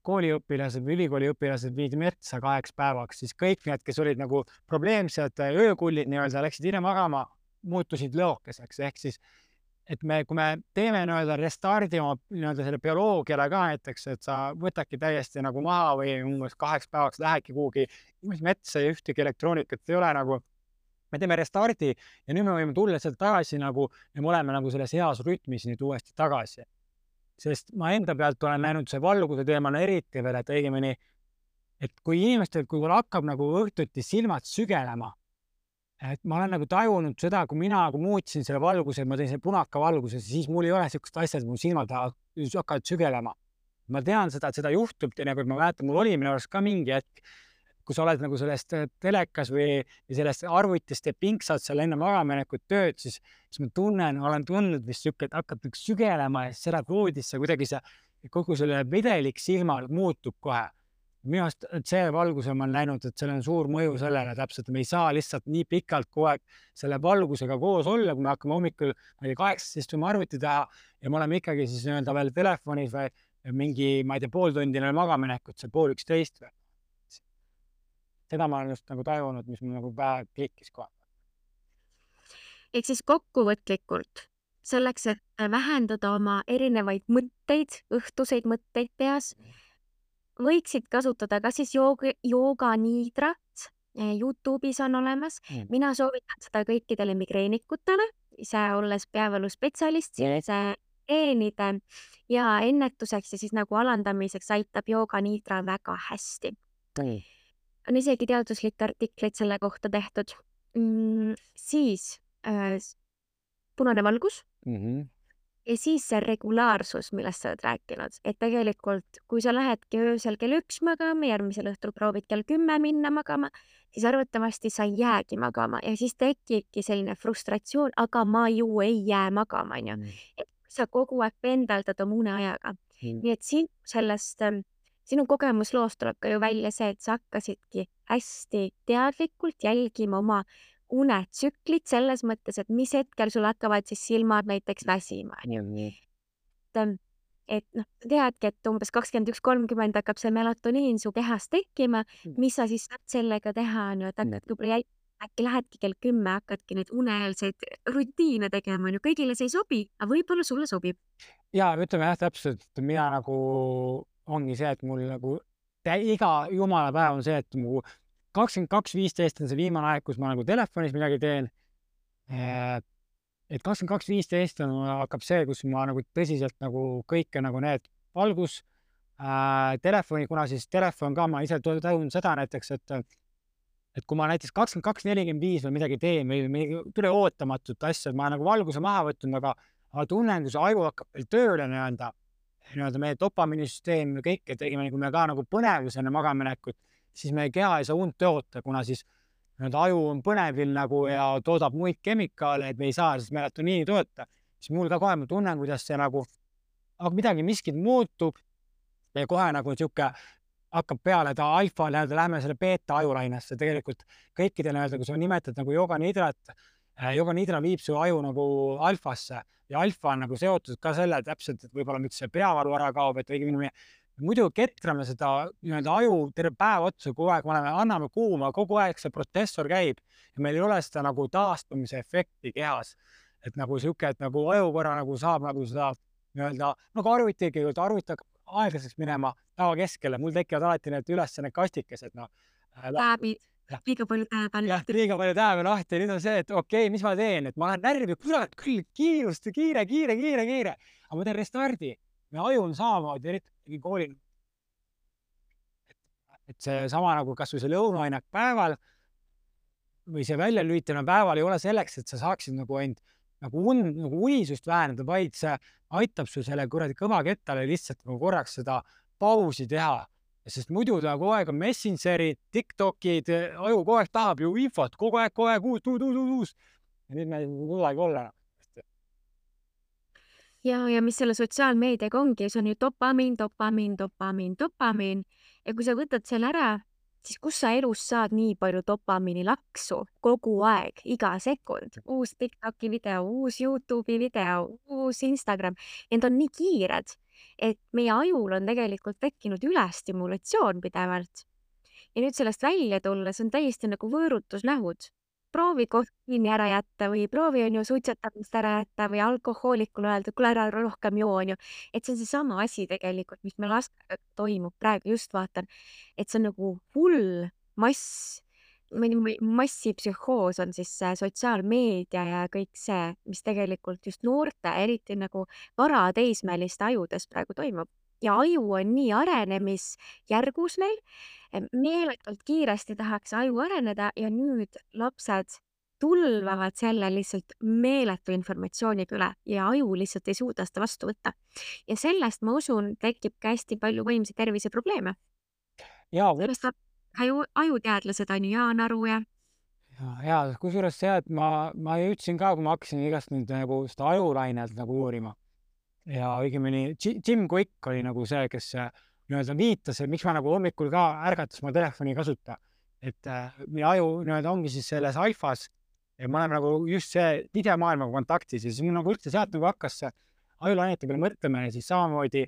kooliõpilased või ülikooliõpilased viidi metsa kaheks päevaks, siis kõik need, kes olid nagu probleemsed öökullid nii-öelda, läksid hiljem magama, muutusid lõokeseks, ehk siis et me, kui me teeme nii-öelda restardi oma nii-öelda selle bioloogiale ka näiteks, et sa võtadki täiesti nagu maha või umbes kaheks päevaks lähedki kuhugi metsa ja ühtegi elektroonikat ei ole nagu. Me teeme restardi ja nüüd me võime tulla sealt tagasi nagu ja me oleme nagu selles heas rütmis nüüd uuesti tagasi sest ma enda pealt olen näinud see valguse teemal eriti veel, et õigemini, et kui inimestel, kui hakkab nagu õhtuti silmad sügelema, et ma olen nagu tajunud seda, kui mina nagu muutsin selle valguse, ma tõin selle punaka valguse, siis mul ei ole niisugust asja, et mu silmad hakkavad sügelema. ma tean seda, et seda juhtub teinekord, ma mäletan, mul oli minu arust ka mingi hetk, kui sa oled nagu sellest äh, telekas või sellest arvutist ja pingsad seal enne magamaminekut tööd, siis, siis ma tunnen, olen tundnud vist sihuke, et hakkad nagu sügelema ja siis elad voodisse, kuidagi see kogu selle vedelik silmal muutub kohe. minu arust see valguse ma olen näinud, et sellel on suur mõju sellele täpselt, me ei saa lihtsalt nii pikalt kogu aeg selle valgusega koos olla, kui me hakkame hommikul, ma ei tea, kaheksast istuma arvuti taha ja me oleme ikkagi siis nii-öelda veel telefonis või mingi, ma ei tea, pool tundi enne magaminekut, see pool üksteist või seda ma olen just nagu tajunud, mis mul nagu pähe klikkis kohe. ehk siis kokkuvõtlikult selleks, et vähendada oma erinevaid mõtteid, õhtuseid mõtteid peas, võiksid kasutada kas siis jooga, jooganiidrat, Youtube'is on olemas. Mm., mina soovitan seda kõikidele migreenikutele, ise olles peavaluspetsialist, siis geenide ja ennetuseks ja siis nagu alandamiseks aitab jooganiidra väga hästi. Mm on isegi teaduslikke artikleid selle kohta tehtud mm,. siis äh, punane valgus mm. -hmm. ja siis see regulaarsus, millest sa oled rääkinud, et tegelikult, kui sa lähedki öösel kell üks magama, järgmisel õhtul proovid kell kümme minna magama, siis arvatavasti sa ei jäägi magama ja siis tekibki selline frustratsioon, aga ma ju ei jää magama, onju. Mhm. et sa kogu aeg pendeldad oma uneajaga mm.. nii et siin sellest ähm, sinu kogemusloost tuleb ka ju välja see, et sa hakkasidki hästi teadlikult jälgima oma unetsüklit selles mõttes, et mis hetkel sul hakkavad siis silmad näiteks väsima, onju. et, ähm, et noh, teadki, et umbes kakskümmend üks, kolmkümmend hakkab see melatoniin su kehas tekkima, mm. mis sa siis saad sellega teha, onju, et hakkad võib-olla jälgima äkki lähedki kell kümme, hakkadki neid uneeelseid rutiine tegema, onju, kõigile see ei sobi, aga võib-olla sulle sobib. ja ütleme jah, täpselt, mina nagu ongi see, et mul nagu iga jumala päev on see, et mu kakskümmend kaks, viisteist on see viimane aeg, kus ma nagu telefonis midagi teen. et kakskümmend kaks, viisteist on, hakkab see, kus ma nagu tõsiselt nagu kõike nagu need valgus äh,, telefoni, kuna siis telefon ka, ma ise tajun seda näiteks, et et kui ma näiteks kakskümmend kaks, nelikümmend viis või midagi teen või midagi tule ootamatut asja, et ma nagu valguse maha võtnud, aga, aga tunnen, kui see aju hakkab veel tööle nii-öelda nii-öelda meie dopamiinisüsteem ja kõik, et tegime, kui me ka nagu põnevus enne magamaminekut, siis meie keha ei saa und toota, kuna siis nii-öelda aju on põnevil nagu ja toodab muid kemikaale, et me ei saa siis melatoniini toota. siis mul ka kohe, ma tunnen, kuidas see nagu, aga midagi, miskit muutub ja kohe nagu sihuke hakkab peale ta alfa, nii-öelda lähme selle beeta ajulainesse, tegelikult kõikide nii-öelda, kui sa nimetad nagu jooganidrat, jooganidra viib su aju nagu alfasse ja alfa on nagu seotud ka selle täpselt, et võib-olla miks see peavalu ära kaob, et õigemini muidu ketrame seda nii-öelda aju terve päev otsa kogu aeg, me oleme, anname kuuma, kogu aeg see protsessor käib ja meil ei ole seda nagu taastumise efekti kehas. et nagu sihuke, et nagu aju korra nagu saab nagu seda nii-öelda nagu arvuti, kui arvuti hakkab aeglaseks minema päeva keskele, mul tekivad alati need üles need kastikesed, noh. Läbid liiga palju tähelepanu. jah, liiga palju tähelepanu lahti, nüüd on see, et okei okay,, mis ma teen, et ma lähen närvi, kurat küll, kiirust, kiire, kiire, kiire, kiire, aga ma teen restardi. me aju on samamoodi, eriti koolil. et seesama nagu kasvõi see lõunaainak päeval või see väljalülitamine päeval ei ole selleks, et sa saaksid nagu end nagu und, nagu unisust vähendada, vaid see aitab sul selle kuradi kõvakettale lihtsalt nagu korraks seda pausi teha sest muidu ta kogu aeg on Messengerid, Tiktokid, aju kogu aeg tahab ju infot, kogu aeg, kogu aeg uus, uus, uus, uus, uus. ja nüüd me ei kuulegi olla. ja, ja mis selle sotsiaalmeediaga ongi, see on ju dopamiin, dopamiin, dopamiin, dopamiin ja kui sa võtad selle ära, siis kus sa elus saad nii palju dopamiini laksu kogu aeg, iga sekund, uus Tiktoki video, uus Youtube'i video, uus Instagram, need on nii kiired et meie ajul on tegelikult tekkinud ülestimulatsioon pidevalt. ja nüüd sellest välja tulles on täiesti nagu võõrutusnähud. proovi kofeiini ära jätta või proovi on ju suitsetamist ära jätta või alkohoolikule öelda, kuule ära rohkem joo on ju. et see on seesama asi tegelikult, mis meil lastega toimub praegu, just vaatan, et see on nagu hull mass massipsühhoos on siis sotsiaalmeedia ja kõik see, mis tegelikult just noorte, eriti nagu varateismeliste ajudes praegu toimub. ja aju on nii arenemisjärgus neil, meeletult kiiresti tahaks aju areneda ja nüüd lapsed tulvavad selle lihtsalt meeletu informatsiooniga üle ja aju lihtsalt ei suuda seda vastu võtta. ja sellest, ma usun, tekibki hästi palju vaimse tervise probleeme. ja vot aju, ajuteadlased on ju Jaan Aru ja ja, ja kusjuures see, et ma, ma jõudsin ka, kui ma hakkasin igast nüüd nagu seda ajulainet nagu uurima ja õigemini Ji- Jim Quick oli nagu see, kes äh, nii-öelda viitas, et miks ma nagu hommikul ka ärgates ma telefoni ei kasuta. et äh, meie aju nii-öelda ongi siis selles alfas ja me oleme nagu just see idemaailmaga kontaktis ja siis mul nagu üldse sealt nagu hakkas see ajulainete peale mõtlema ja siis samamoodi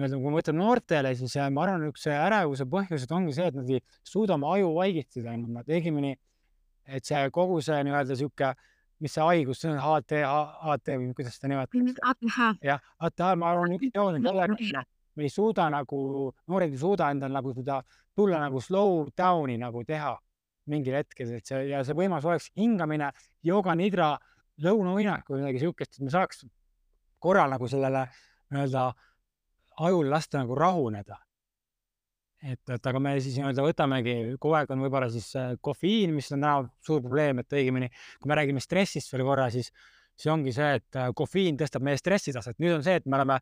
nii-öelda kui ma mõtlen noortele, siis äh, ma arvan, üks ärevuse põhjused ongi see, et nad ei suuda oma aju vaigistada enam, nad õigemini, et see kogu see nii-öelda sihuke, mis see haigus, see on HT, HT või kuidas seda nimetatakse? jah, vaata, ma arvan, üks joon on sellega, me ei suuda nagu, noored ei suuda endal nagu seda tulla nagu slow down'i nagu teha mingil hetkel, et see ja see võimalus oleks hingamine, jooga nidra, lõunauinak või midagi siukest, et me saaks korra nagu sellele nii-öelda ajul lasta nagu rahuneda. et, et aga me siis nii-öelda võtamegi, kogu aeg on võib-olla siis äh, kofeiin, mis on täna suur probleem, et õigemini, kui me räägime stressist veel korra, siis see ongi see, et äh, kofeiin tõstab meie stressitaset. nüüd on see, et me oleme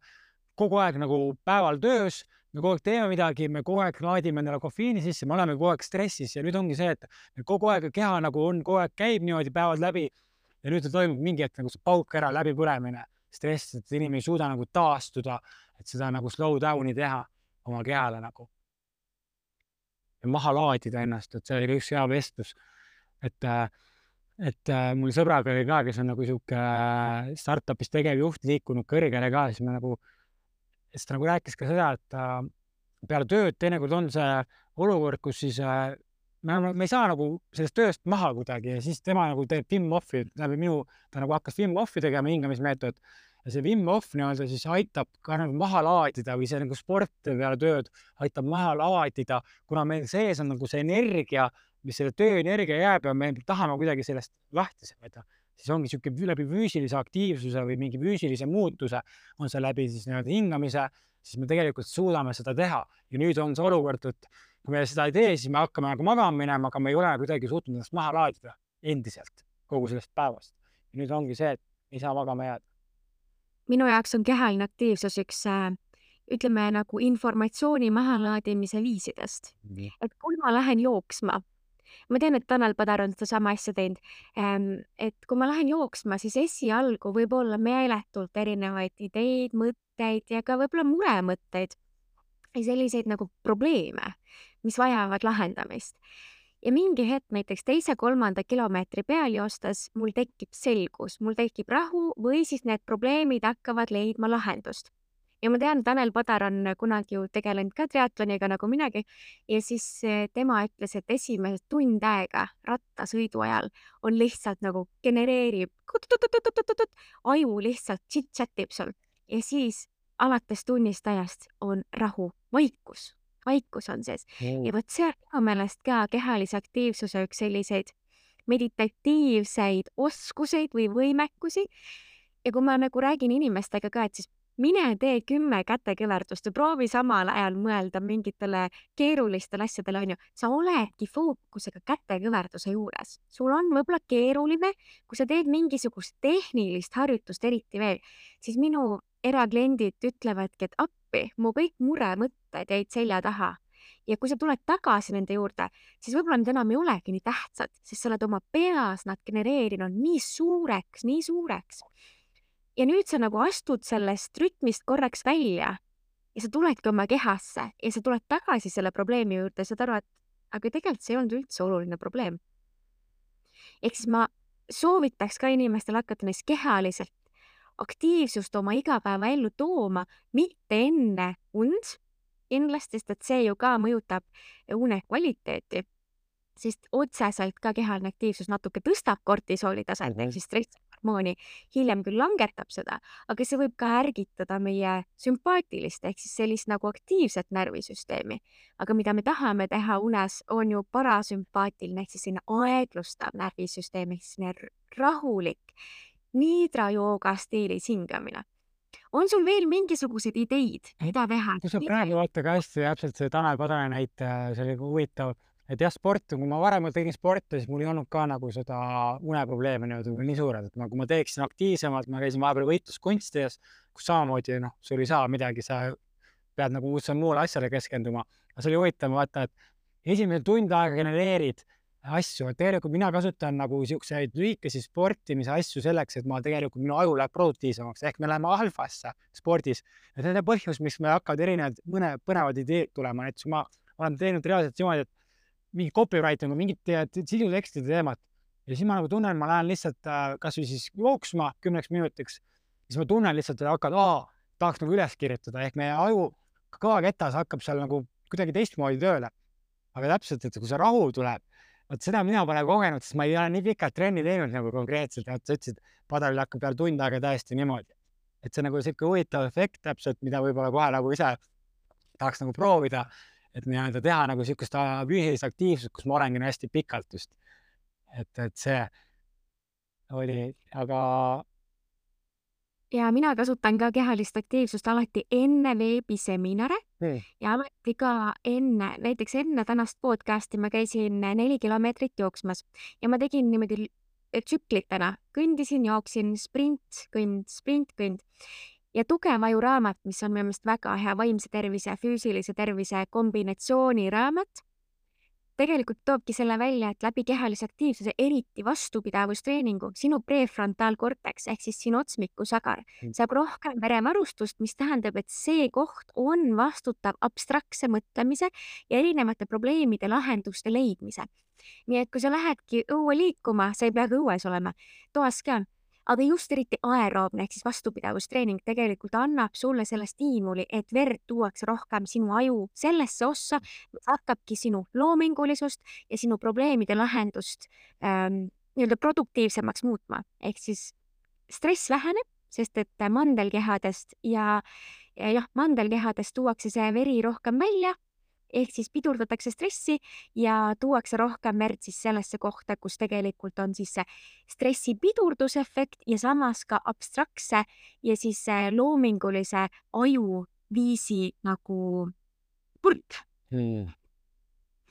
kogu aeg nagu päeval töös, me kogu aeg teeme midagi, me kogu aeg laadime endale kofeiini sisse, me oleme kogu aeg stressis ja nüüd ongi see, et kogu aeg keha nagu on, kogu aeg käib niimoodi päevad läbi ja nüüd toimub mingi hetk nagu see pauk ära, läbipõlemine, stress, et inimene ei suuda nagu taastuda, et seda nagu slow down'i teha oma kehale nagu. ja maha laadida ennast, et see oli ka üks hea vestlus. et, äh, et äh, mul sõbraga oli ka, kes on nagu sihuke äh, startup'is tegevjuht, liikunud kõrgele ka, siis me nagu, siis ta nagu rääkis ka seda, et peale tööd teinekord on see olukord, kus siis me, me ei saa nagu sellest tööst maha kuidagi ja siis tema nagu teeb Wim Hofi, läbi minu, ta nagu hakkas Wim Hofi tegema, hingamismeetod ja see Wim Hof nii-öelda siis aitab ka nagu maha laadida või see nagu sport peale tööd aitab maha laadida, kuna meil sees on nagu see energia, mis selle tööenergia jääb ja me tahame kuidagi sellest lahti saada, siis ongi niisugune läbi füüsilise aktiivsuse või mingi füüsilise muutuse, on see läbi siis nii-öelda hingamise, siis me tegelikult suudame seda teha ja nüüd on see olukord, et kui me seda ei tee, siis me hakkame nagu magama minema, aga me ei ole kuidagi suutnud ennast maha laadida endiselt kogu sellest päevast. ja nüüd ongi see, et ei saa magama jääda minu jaoks on kehaline aktiivsus üks äh, ütleme nagu informatsiooni mahalaadimise viisidest. et kui ma lähen jooksma, ma tean, et Tanel Padar on sedasama asja teinud, ähm, et kui ma lähen jooksma, siis esialgu võib olla meeletult erinevaid ideid, mõtteid ja ka võib-olla muremõtteid ja selliseid nagu probleeme, mis vajavad lahendamist ja mingi hetk näiteks teise-kolmanda kilomeetri peal joostes mul tekib selgus, mul tekib rahu või siis need probleemid hakkavad leidma lahendust. ja ma tean, Tanel Padar on kunagi ju tegelenud ka triatloniga nagu minagi ja siis eh, tema ütles, et esimesed tund aega rattasõidu ajal on lihtsalt nagu genereerib, aju lihtsalt chit-chat ib sul ja siis alates tunnist ajast on rahu, vaikus vaikus on sees mm. ja vot see on minu meelest ka kehalise aktiivsuse üks selliseid meditatiivseid oskuseid või võimekusi. ja kui ma nagu räägin inimestega ka, et siis mine tee kümme kätekõverdust ja proovi samal ajal mõelda mingitele keerulistele asjadele, onju. sa oledki fookusega kätekõverduse juures. sul on võib-olla keeruline, kui sa teed mingisugust tehnilist harjutust eriti veel, siis minu erakliendid ütlevadki, et appi, mu kõik muremõtted jäid selja taha. ja kui sa tuled tagasi nende juurde, siis võib-olla need enam ei olegi nii tähtsad, sest sa oled oma peas nad genereerinud nii suureks, nii suureks. ja nüüd sa nagu astud sellest rütmist korraks välja ja sa tuledki oma kehasse ja sa tuled tagasi selle probleemi juurde saad aru, et aga tegelikult see ei olnud üldse oluline probleem. ehk siis ma soovitaks ka inimestel hakata neist kehaliselt aktiivsust oma igapäevaellu tooma, mitte enne und kindlasti, sest et see ju ka mõjutab une kvaliteeti sest otseselt ka kehaline aktiivsus natuke tõstab kortisooli taset ehk siis stresshormooni, hiljem küll langetab seda, aga see võib ka ärgitada meie sümpaatilist ehk siis sellist nagu aktiivset närvisüsteemi. aga mida me tahame teha unes, on ju parasümpaatiline ehk siis selline aeglustav närvisüsteem ehk siis rahulik niidra jooga stiilis hingamine on sul veel mingisuguseid ideid, mida teha? kui sa praegu vaata ka hästi täpselt see Tanel Padari näite, see oli huvitav et jah, sport, kui ma varem tegin sporti, siis mul ei olnud ka nagu seda uneprobleeme nii-öelda nii suured, et ma, kui ma teeksin aktiivsemalt, ma käisin vahepeal võitluskunstides, kus samamoodi noh, sul ei saa midagi, sa pead nagu muule asjale keskenduma. aga see oli huvitav vaata, et esimene tund aega genereerid asju, et tegelikult mina kasutan nagu siukseid lühikesi sportimise asju selleks, et ma tegelikult, minu aju läheb produktiivsemaks, ehk me läheme alfasse spordis. ja see on põhjus, miks meil hakkavad erinevad mõne põnevad ideed tulema, näiteks ma olen teinud reaalselt niimoodi, et mingi copywriting või mingit sisutekstide teemat ja siis ma nagu tunnen, ma lähen lihtsalt äh, kasvõi siis jooksma kümneks minutiks, siis ma tunnen lihtsalt, et hakkad, tahaks nagu üles kirjutada, ehk meie aju kõvaketas hakkab seal nagu kuidagi teistmoodi tööle. aga täpselt, et kui see rahu tuleb, vot seda mina pole kogenud, sest ma ei ole nii pikalt trenni teinud nagu konkreetselt ja sa ütlesid, padalil hakkab peale tund aega täiesti niimoodi. et see nagu sihuke huvitav efekt täpselt, mida võib-olla kohe nagu ise tahaks nagu proovida et nii-öelda teha nagu niisugust füüsilist aktiivsust, kus ma olengi hästi pikalt just. et, et see oli, aga. Ja mina kasutan ka kehalist aktiivsust alati enne veebiseminare hmm. ja alati ka enne, näiteks enne tänast podcast'i ma käisin neli kilomeetrit jooksmas ja ma tegin niimoodi tsüklitena, kõndisin, jooksin, sprint, kõnd, sprint, kõnd ja Tugev aju raamat, mis on minu meelest väga hea vaimse tervise ja füüsilise tervise kombinatsiooni raamat, tegelikult toobki selle välja, et läbi kehalise aktiivsuse, eriti vastupidavustreeningu, sinu prefrontaalkorteks ehk siis sinu otsmikusagar mm. saab rohkem verevarustust, mis tähendab, et see koht on vastutav abstraktse mõtlemise ja erinevate probleemide lahenduste leidmise. nii et kui sa lähedki õue liikuma, sa ei pea ka õues olema, toas ka aga just eriti aeroobne ehk siis vastupidavusttreening tegelikult annab sulle selle stiimuli, et verd tuuakse rohkem sinu aju sellesse ossa, hakkabki sinu loomingulisust ja sinu probleemide lahendust ähm, nii-öelda produktiivsemaks muutma. ehk siis stress väheneb, sest et mandelkehadest ja, ja jah, mandelkehadest tuuakse see veri rohkem välja ehk siis pidurdatakse stressi ja tuuakse rohkem verd siis sellesse kohta, kus tegelikult on siis see stressi pidurdusefekt ja samas ka abstraktse ja siis loomingulise ajuviisi nagu purk hmm..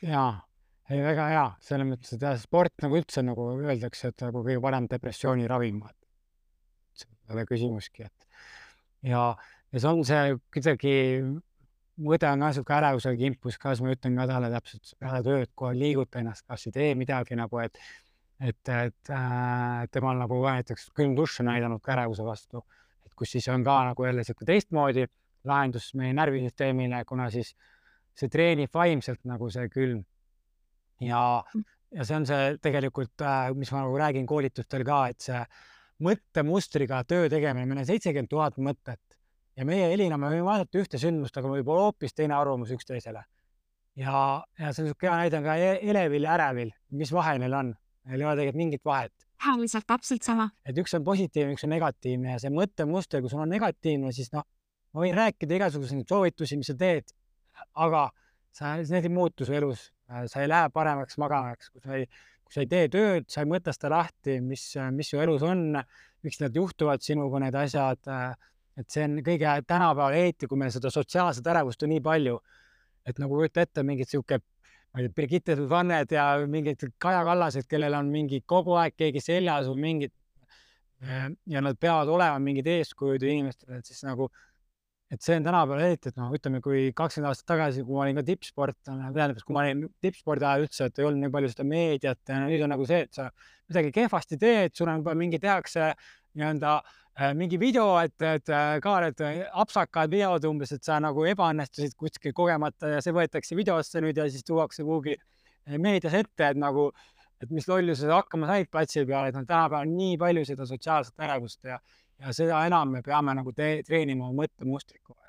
jaa, ei väga hea, selles mõttes, et jah, sport nagu üldse nagu öeldakse, et nagu kõige parem depressiooni ravim. see ole küsimuski, et ja, ja see on see kuidagi mõte on ka sihuke ärevusega kimpus ka, siis ma ütlen ka talle täpselt peale tööd kohe liiguta ennast, kas ei tee midagi nagu, et et, et äh, temal nagu ka näiteks külm dušš on näidanud ka ärevuse vastu, et kus siis on ka nagu jälle sihuke teistmoodi lahendus meie närvisüsteemile, kuna siis see treenib vaimselt nagu see külm. ja, ja see on see tegelikult äh,, mis ma nagu räägin koolitustel ka, et see mõttemustriga töö tegemine, meil on seitsekümmend tuhat mõtet ja meie Elina, me võime vaadata ühte sündmust, aga võib olla hoopis teine arvamus üksteisele. ja, ja see on niisugune hea näide on ka e-, elevil ja ärevil, mis vahe neil on, neil ei ole tegelikult mingit vahet. lihtsalt täpselt sama. et üks on positiivne, üks on negatiivne ja see mõttemuster, kui sul on negatiivne, siis noh, ma võin rääkida igasuguseid soovitusi, mis sa teed, aga sa, need ei muutu su elus, sa ei lähe paremaks magamaks, kui sa ei, kui sa ei tee tööd, sa ei mõtle seda lahti, mis, mis su elus on, miks need juhtuvad sinuga, need asjad et see on kõige tänapäeval eriti, kui meil seda sotsiaalset ärevust on nii palju, et nagu kujuta ette mingit sihuke, ma ei tea, Brigitte Vannet ja mingid Kaja Kallased, kellel on mingi kogu aeg keegi seljas või mingid ja nad peavad olema mingid eeskujud inimestele, et siis nagu, et see on tänapäeval eriti, et noh, ütleme, kui kakskümmend aastat tagasi, kui ma olin ka tippsportlane, tähendab, kui ma olin tippspordi ajal üldse, et ei olnud nii palju seda meediat ja nüüd on nagu see, et sa midagi kehvasti teed, sul on juba mingi tehakse nii-öelda äh, mingi video, et, et äh, ka need apsakad veod umbes, et sa nagu ebaõnnestusid kuskil kogemata ja see võetakse videosse nüüd ja siis tuuakse kuhugi äh, meedias ette, et nagu, et mis lollused hakkama said platsi peal, et noh, tänapäeval on nii palju seda sotsiaalset ärevust ja, ja seda enam me peame nagu treenima oma aeg.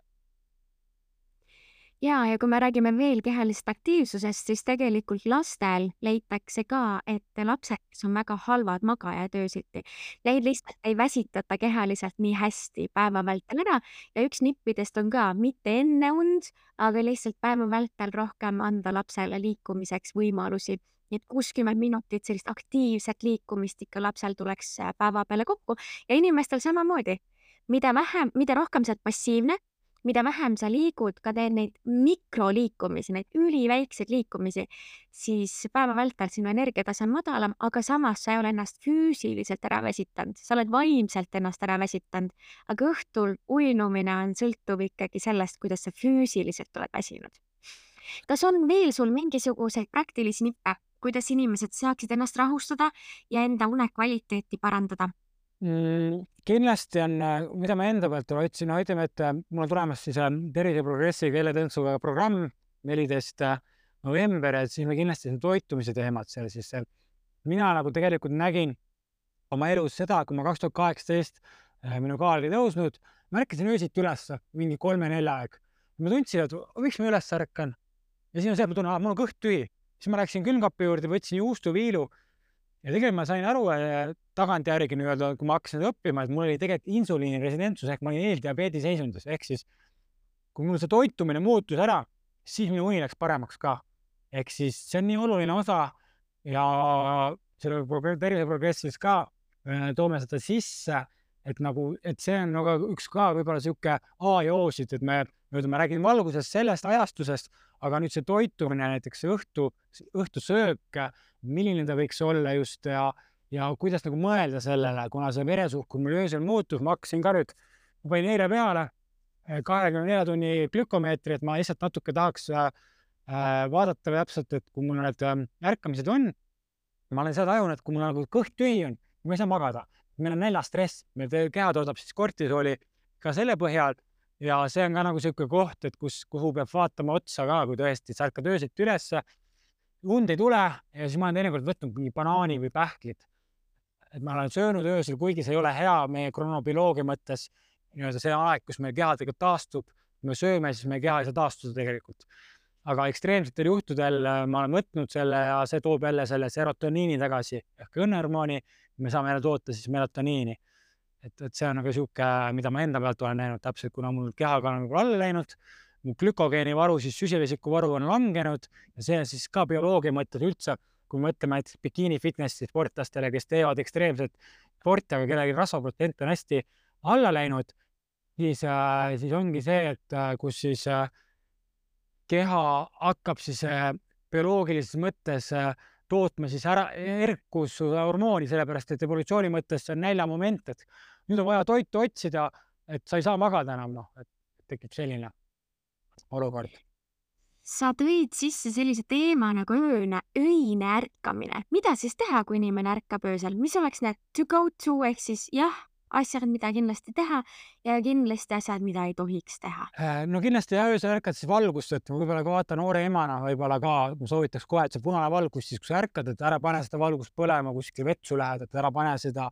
Ja, ja kui me räägime veel kehalisest aktiivsusest, siis tegelikult lastel leitakse ka, et lapsed, kes on väga halvad magajad öösiti, neid lihtsalt ei väsitata kehaliselt nii hästi päeva vältel ära. Ja üks nippidest on ka mitte enne und, aga lihtsalt päeva vältel rohkem anda lapsele liikumiseks võimalusi. Nii et kuuskümmend minutit sellist aktiivset liikumist ikka lapsel tuleks päeva peale kokku. Ja inimestel samamoodi. mida vähem, mida rohkem sa oled passiivne, mida vähem sa liigud, ka teed neid mikroliikumisi, neid üliväikseid liikumisi, siis päeva vältel sinu energiatase on madalam, aga samas sa ei ole ennast füüsiliselt ära väsitanud, sa oled vaimselt ennast ära väsitanud. aga õhtul uinumine on sõltuv ikkagi sellest, kuidas sa füüsiliselt oled väsinud. kas on veel sul mingisuguseid praktilisi nippe, kuidas inimesed saaksid ennast rahustada ja enda unekvaliteeti parandada mm,? kindlasti on, mida ma enda pealt otsin, no ütleme, et äh, mul on tulemas siis äh, Tervise Progressi keeletõntsuga programm neliteist äh, november, et siis me kindlasti toitumise teemad seal siis. mina nagu tegelikult nägin oma elus seda, kui ma kaks tuhat kaheksateist minu kaal oli tõusnud, ma ärkasin öösiti ülesse mingi kolme-nelja aeg. ma tundsin, et miks ma üles ärkan ja siis on see, et ma tunnen, mul on kõht tühi siis ma läksin külmkapi juurde, võtsin juustuviilu ja tegelikult ma sain aru äh, tagantjärgi nii-öelda, kui ma hakkasin õppima, et mul oli tegelikult insuliiniresidentsus ehk ma olin eeldiabeedi seisundis, ehk siis kui mul see toitumine muutus ära, siis minu uni läks paremaks ka. ehk siis see on nii oluline osa ja selle tervise progressis ka äh, toome seda sisse, et nagu, et see on nagu üks ka võib-olla sihuke A ja O-sid, et me, nii-öelda ma räägin valgusest sellest ajastusest aga nüüd see toitumine, näiteks õhtu, õhtusöök, milline ta võiks olla just ja, ja kuidas nagu mõelda sellele, kuna see veresuhkur mul öösel muutub, ma hakkasin ka nüüd, ma panin eile peale eh, kahekümne nelja tunni glükomeetri, et ma lihtsalt natuke tahaks äh, vaadata täpselt, et kui mul need äh, ärkamised on, ma olen seda tajunud, et kui mul nagu kõht tühi on, ma ei saa magada, meil on näljastress, meil keha toodab siis kortisooli ka selle põhjal ja see on ka nagu niisugune koht, et kus, kuhu peab vaatama otsa ka, kui tõesti sa ärkad öösiti ülesse, und ei tule ja siis ma olen teinekord võtnud mingi banaani või pähklit. et ma olen söönud öösel, kuigi see ei ole hea meie kronobioloogia mõttes, nii-öelda see aeg, kus meie keha tegelikult taastub, me sööme, siis meie keha ei saa taastuda tegelikult. aga ekstreemsetel juhtudel äh, ma olen võtnud selle ja see toob jälle selle serotoniini tagasi ehk õnnehormooni, me saame jälle toota siis melatoniini. Et, et see on nagu sihuke, mida ma enda pealt olen näinud täpselt, kuna mul kehaga on nagu alla läinud, glükogeeni varu, siis süsivesiku varu on langenud ja see siis ka bioloogia mõttes üldse, kui me mõtleme näiteks bikiini fitnessi sportlastele, kes teevad ekstreemset sporti, aga kellelgi rasvaprotsent on hästi alla läinud, siis äh,, siis ongi see, et äh, kus siis äh, keha hakkab siis bioloogilises mõttes tootma siis ära erkushormooni, sellepärast et evolutsiooni mõttes see on näljamoment, et nüüd on vaja toitu otsida, et sa ei saa magada enam, noh, et tekib selline olukord. sa tõid sisse sellise teema nagu ööne, öine ärkamine. mida siis teha, kui inimene ärkab öösel, mis oleks need to go to ehk siis jah, asjad, mida kindlasti teha ja kindlasti asjad, mida ei tohiks teha? Äh, no kindlasti jah, öösel ärkad siis valgust, et võib-olla kui vaata noore emana võib-olla ka soovitaks kohe, et see punane valgus, siis kui sa ärkad, et ära pane seda valgust põlema kuskil vetsu lähed, et ära pane seda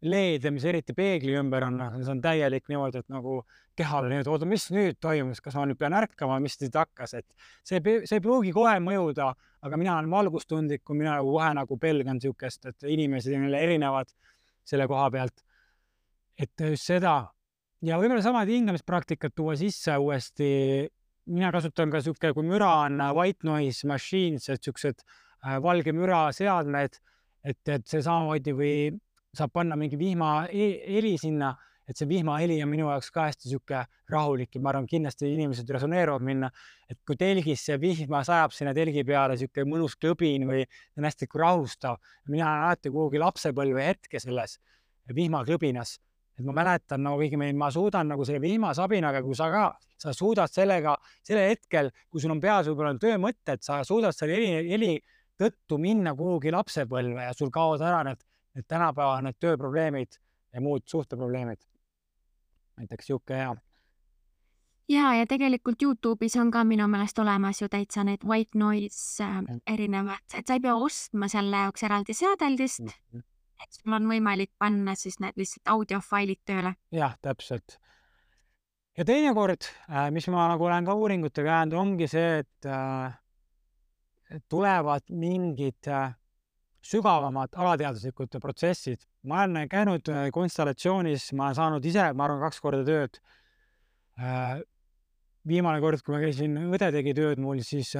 LED-e, mis eriti peegli ümber on, see on täielik niimoodi, et nagu kehale niimoodi, oota, mis nüüd toimus, kas ma nüüd pean ärkama, mis nüüd hakkas, et see, see ei pruugi kohe mõjuda, aga mina olen valgustundlik, mina nagu kohe nagu pelgan niisugust, et inimesed on jälle erinevad selle koha pealt. Et just seda. Ja võib-olla samad hingamispraktikat tuua sisse uuesti. mina kasutan ka sihuke, kui müra on äh, white noise machines, et siuksed äh, valge müra seadmed, et, et see samamoodi või saab panna mingi vihmaheli sinna, et see vihmaheli on minu jaoks ka hästi sihuke rahulik ja ma arvan, kindlasti inimesed resoneeruvad minna, et kui telgis see vihma sajab sinna telgi peale, sihuke mõnus klõbin või on hästi rahustav. mina olen alati kuhugi lapsepõlve hetke selles vihmaklõbinas et ma mäletan nagu õigemini, ma suudan nagu selle vihmasabinaga, kui sa ka, sa suudad sellega sellel hetkel, kui sul on peas võib-olla töömõtted, sa suudad selle heli, heli tõttu minna kuhugi lapsepõlve ja sul kaovad ära need, need tänapäeva need tööprobleemid ja muud suhteprobleemid. näiteks sihuke hea ja, ja tegelikult Youtube'is on ka minu meelest olemas ju täitsa need white noise äh, erinevad, et sa ei pea ostma selle jaoks eraldi seadeldist mm. -hmm et sul on võimalik panna siis need lihtsalt audiofailid tööle. jah, täpselt. ja teinekord, mis ma nagu olen ka uuringutega jäänud, ongi see, et tulevad mingid sügavamad alateaduslikud protsessid. ma olen käinud konstellatsioonis, ma olen saanud ise, ma arvan, kaks korda tööd. viimane kord, kui ma käisin, õde tegi tööd mul, siis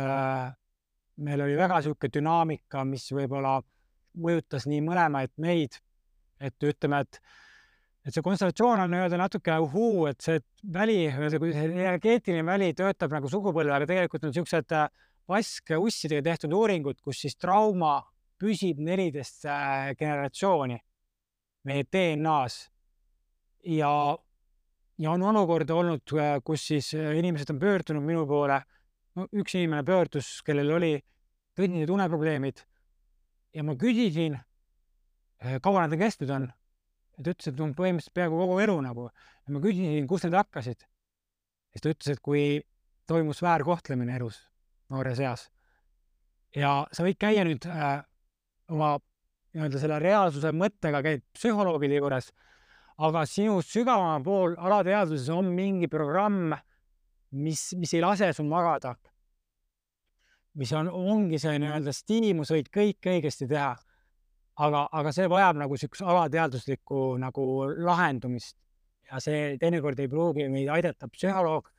meil oli väga niisugune dünaamika, mis võib-olla mõjutas nii mõlemaid meid, et ütleme, et et see konstellatsioon on nii-öelda natuke uhuu, et see väli, kui see energeetiline väli töötab nagu sugupõlve, aga tegelikult on niisugused vaskussidega tehtud uuringud, kus siis trauma püsib neliteist äh, generatsiooni meie DNA-s. ja, ja on olukordi olnud, äh, kus siis äh, inimesed on pöördunud minu poole. no üks inimene pöördus, kellel oli tõsised uneprobleemid ja ma küsisin, kaua nad kestnud on. ta ütles, et on põhimõtteliselt peaaegu kogu elu nagu ja ma küsisin, kust need hakkasid. siis ta ütles, et kui toimus väärkohtlemine elus noores eas ja sa võid käia nüüd äh, oma nii-öelda selle reaalsuse mõttega käid psühholoogide juures, aga sinu sügavamal pool alateadvuses on mingi programm, mis, mis ei lase sul magada. mis on, ongi see nii-öelda stiimul, sa võid kõike õigesti teha. aga, aga see vajab nagu niisugust alateaduslikku nagu lahendumist ja see teinekord ei pruugi meid aidata psühholoog,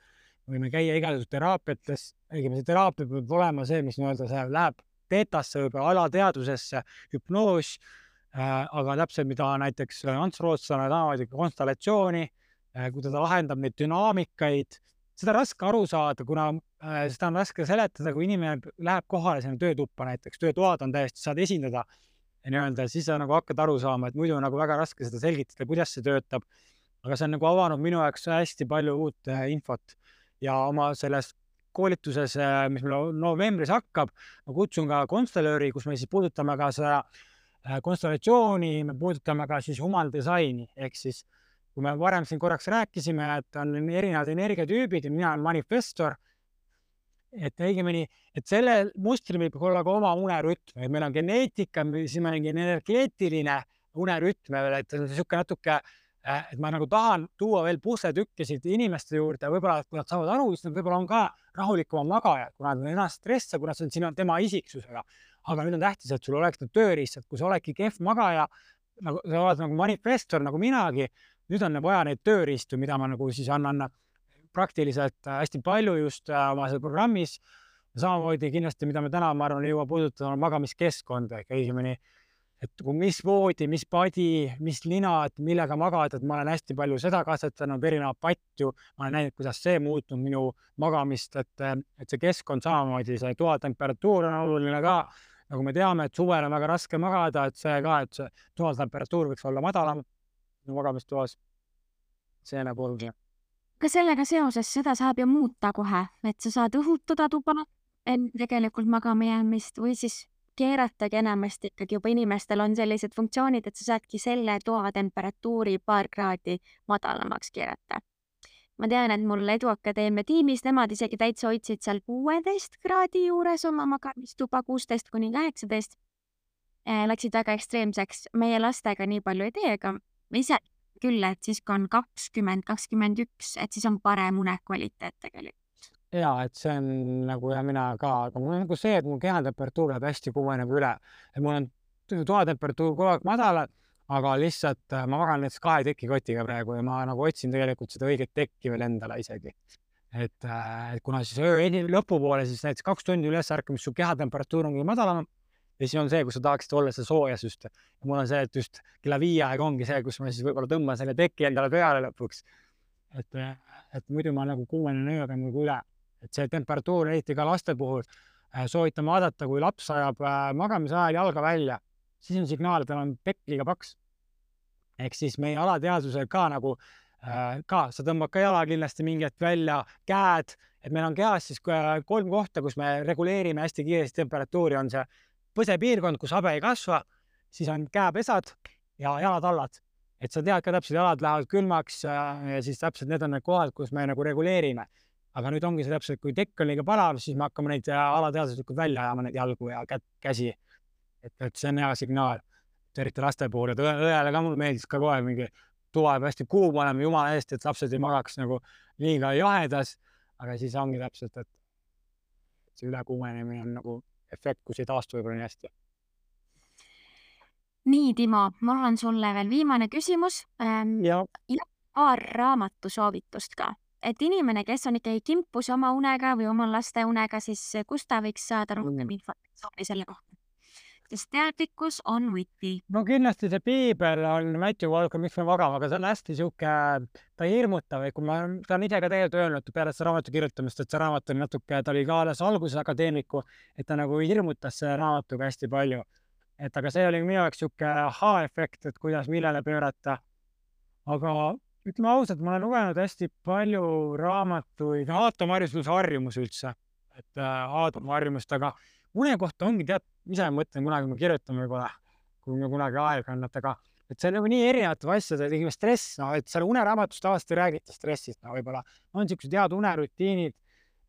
võime käia igasuguses teraapiates, õigemini see teraapia peab olema see, mis nii-öelda see läheb beetasse, võib-olla alateadvusesse, hüpnoos äh,, aga täpselt, mida näiteks Ants Rootslane tänavad konstellatsiooni äh,, kuidas ta lahendab neid dünaamikaid, seda on raske aru saada, kuna äh, seda on raske seletada, kui inimene läheb kohale sinna töötuppa näiteks, töötoad on täiesti, saad esindada nii-öelda, siis sa nagu hakkad aru saama, et muidu on nagu väga raske seda selgitada, kuidas see töötab. aga see on nagu avanud minu jaoks hästi palju uut äh, infot ja oma selles koolituses, äh, mis meil novembris hakkab, ma kutsun ka konstellööri, kus me siis puudutame ka seda äh, konstellatsiooni, me puudutame ka siis human disaini ehk siis kui me varem siin korraks rääkisime, et on erinevad energiatüübid ja mina olen manifestor, et õigemini, et sellel mustril võib olla ka oma unerütm, et meil on geneetika, siis meil on energeetiline unerütm, et see on niisugune natuke Äh, et ma nagu tahan tuua veel pusletükkesid inimeste juurde, võib-olla kui nad saavad aru, siis nad võib-olla on ka rahulikumad magajad, kuna nad on ennast stressa, kuna see on sinu, tema isiksusega. aga nüüd on tähtis, et sul oleks need tööriistad, kui sa oledki kehv magaja, nagu sa oled nagu manifestor nagu minagi, nüüd on vaja neid tööriistu, mida ma nagu siis annan praktiliselt hästi palju just äh, oma seal programmis. samamoodi kindlasti, mida me täna, ma arvan, ei jõua puudutada, on magamiskeskkond ehk õigemini äh, et mis voodi, mis padi, mis linad, millega magad, et ma olen hästi palju seda katsetanud, erinevat patju, ma olen näinud, kuidas see muutnud minu magamist, et, et see keskkond samamoodi, see toa temperatuur on oluline ka. nagu me teame, et suvel on väga raske magada, et see ka, et see toa temperatuur võiks olla madalam magamistoas. see nagu oluline. ka sellega seoses seda saab ju muuta kohe, et sa saad õhutada tuba tegelikult magama jäämist või siis keeratagi enamasti ikkagi juba inimestel on sellised funktsioonid, et sa saadki selle toa temperatuuri paar kraadi madalamaks keerata. ma tean, et mul Edu Akadeemia tiimis, nemad isegi täitsa hoidsid seal kuueteist kraadi juures oma magamistuba, kuusteist kuni kaheksateist. Eh, läksid väga ekstreemseks, meie lastega nii palju ei tee, aga ise küll, et siis kui on kakskümmend, kakskümmend üks, et siis on parem unekvaliteet tegelikult ja et see on nagu ja mina ka, aga mul on nagu see, et mu kehatemperatuur läheb hästi kuumeneb üle, et mul on toatemperatuur kogu aeg madal, aga lihtsalt äh, ma magan näiteks kahe tekikotiga praegu ja ma nagu otsin tegelikult seda õiget tekki veel endale isegi. et, äh, et kuna siis öö lõpupoole siis näiteks kaks tundi üles ärkamist, su kehatemperatuur on kõige madalam ja siis on see, kus sa tahaksid olla see soojasust. mul on see, et just kella viie aeg ongi see, kus ma siis võib-olla tõmban selle teki endale peale lõpuks. et, äh, et muidu ma nagu kuumenen ööga nagu üle et see temperatuur, eriti ka laste puhul, äh, soovitan vaadata, kui laps ajab äh, magamise ajal jalga välja, siis on signaal, et tal on pekk liiga paks. ehk siis meie alateadvusel ka nagu äh, ka, sa tõmbad ka jala kindlasti mingi hetk välja, käed, et meil on kehas siis kolm kohta, kus me reguleerime hästi kiiresti temperatuuri, on see põsepiirkond, kus habe ei kasva, siis on käepesad ja jalad-allad et sa tead ka täpselt, jalad lähevad külmaks ja siis täpselt need on need kohad, kus me nagu reguleerime aga nüüd ongi see täpselt, kui tekk on liiga palav, siis me hakkame neid äh, alateaduslikult välja ajama, neid jalgu ja kätt, käsi. et, et see on hea signaal. eriti laste puhul, et õele ka mulle meeldis ka kogu aeg mingi tuba peab hästi kuum olema, jumala eest, et lapsed ei magaks nagu liiga jahedas. aga siis ongi täpselt, et see ülekuumenemine on nagu efekt, kus ei taastu võib-olla nii hästi. nii, Timo, mul on sulle veel viimane küsimus ähm,. ja. paar raamatusoovitust ka, et inimene, kes on ikkagi kimpus oma unega või oma laste unega, siis kust ta võiks saada rohkem mm. informatsiooni selle kohta? sest teadlikkus on võti. no kindlasti see piibel on Matthew Walker, miks me magame, aga see on hästi sihuke, ta ei hirmuta või kui ma, ta on ise ka tegelikult öelnud peale seda raamatu kirjutamist, et see raamat oli natuke, ta oli ka alles alguses akadeemiku, et ta nagu hirmutas selle raamatuga hästi palju. et aga see oli minu jaoks sihuke ahhaa-efekt, et kuidas, millele pöörata. aga ütleme ausalt, ma olen lugenud hästi palju raamatuid, Aato Marjus pluss harjumus üldse, et äh, Aato harjumust, aga une kohta ongi tead, ise mõtlen kunagi, kui ma kirjutan võib-olla, kui mul kunagi aega et aga et see on nagu nii erinevate asjadega, tegime stress, noh, et seal uneraamatus tavaliselt ei räägita stressist, no võib-olla on niisugused head unerutiinid,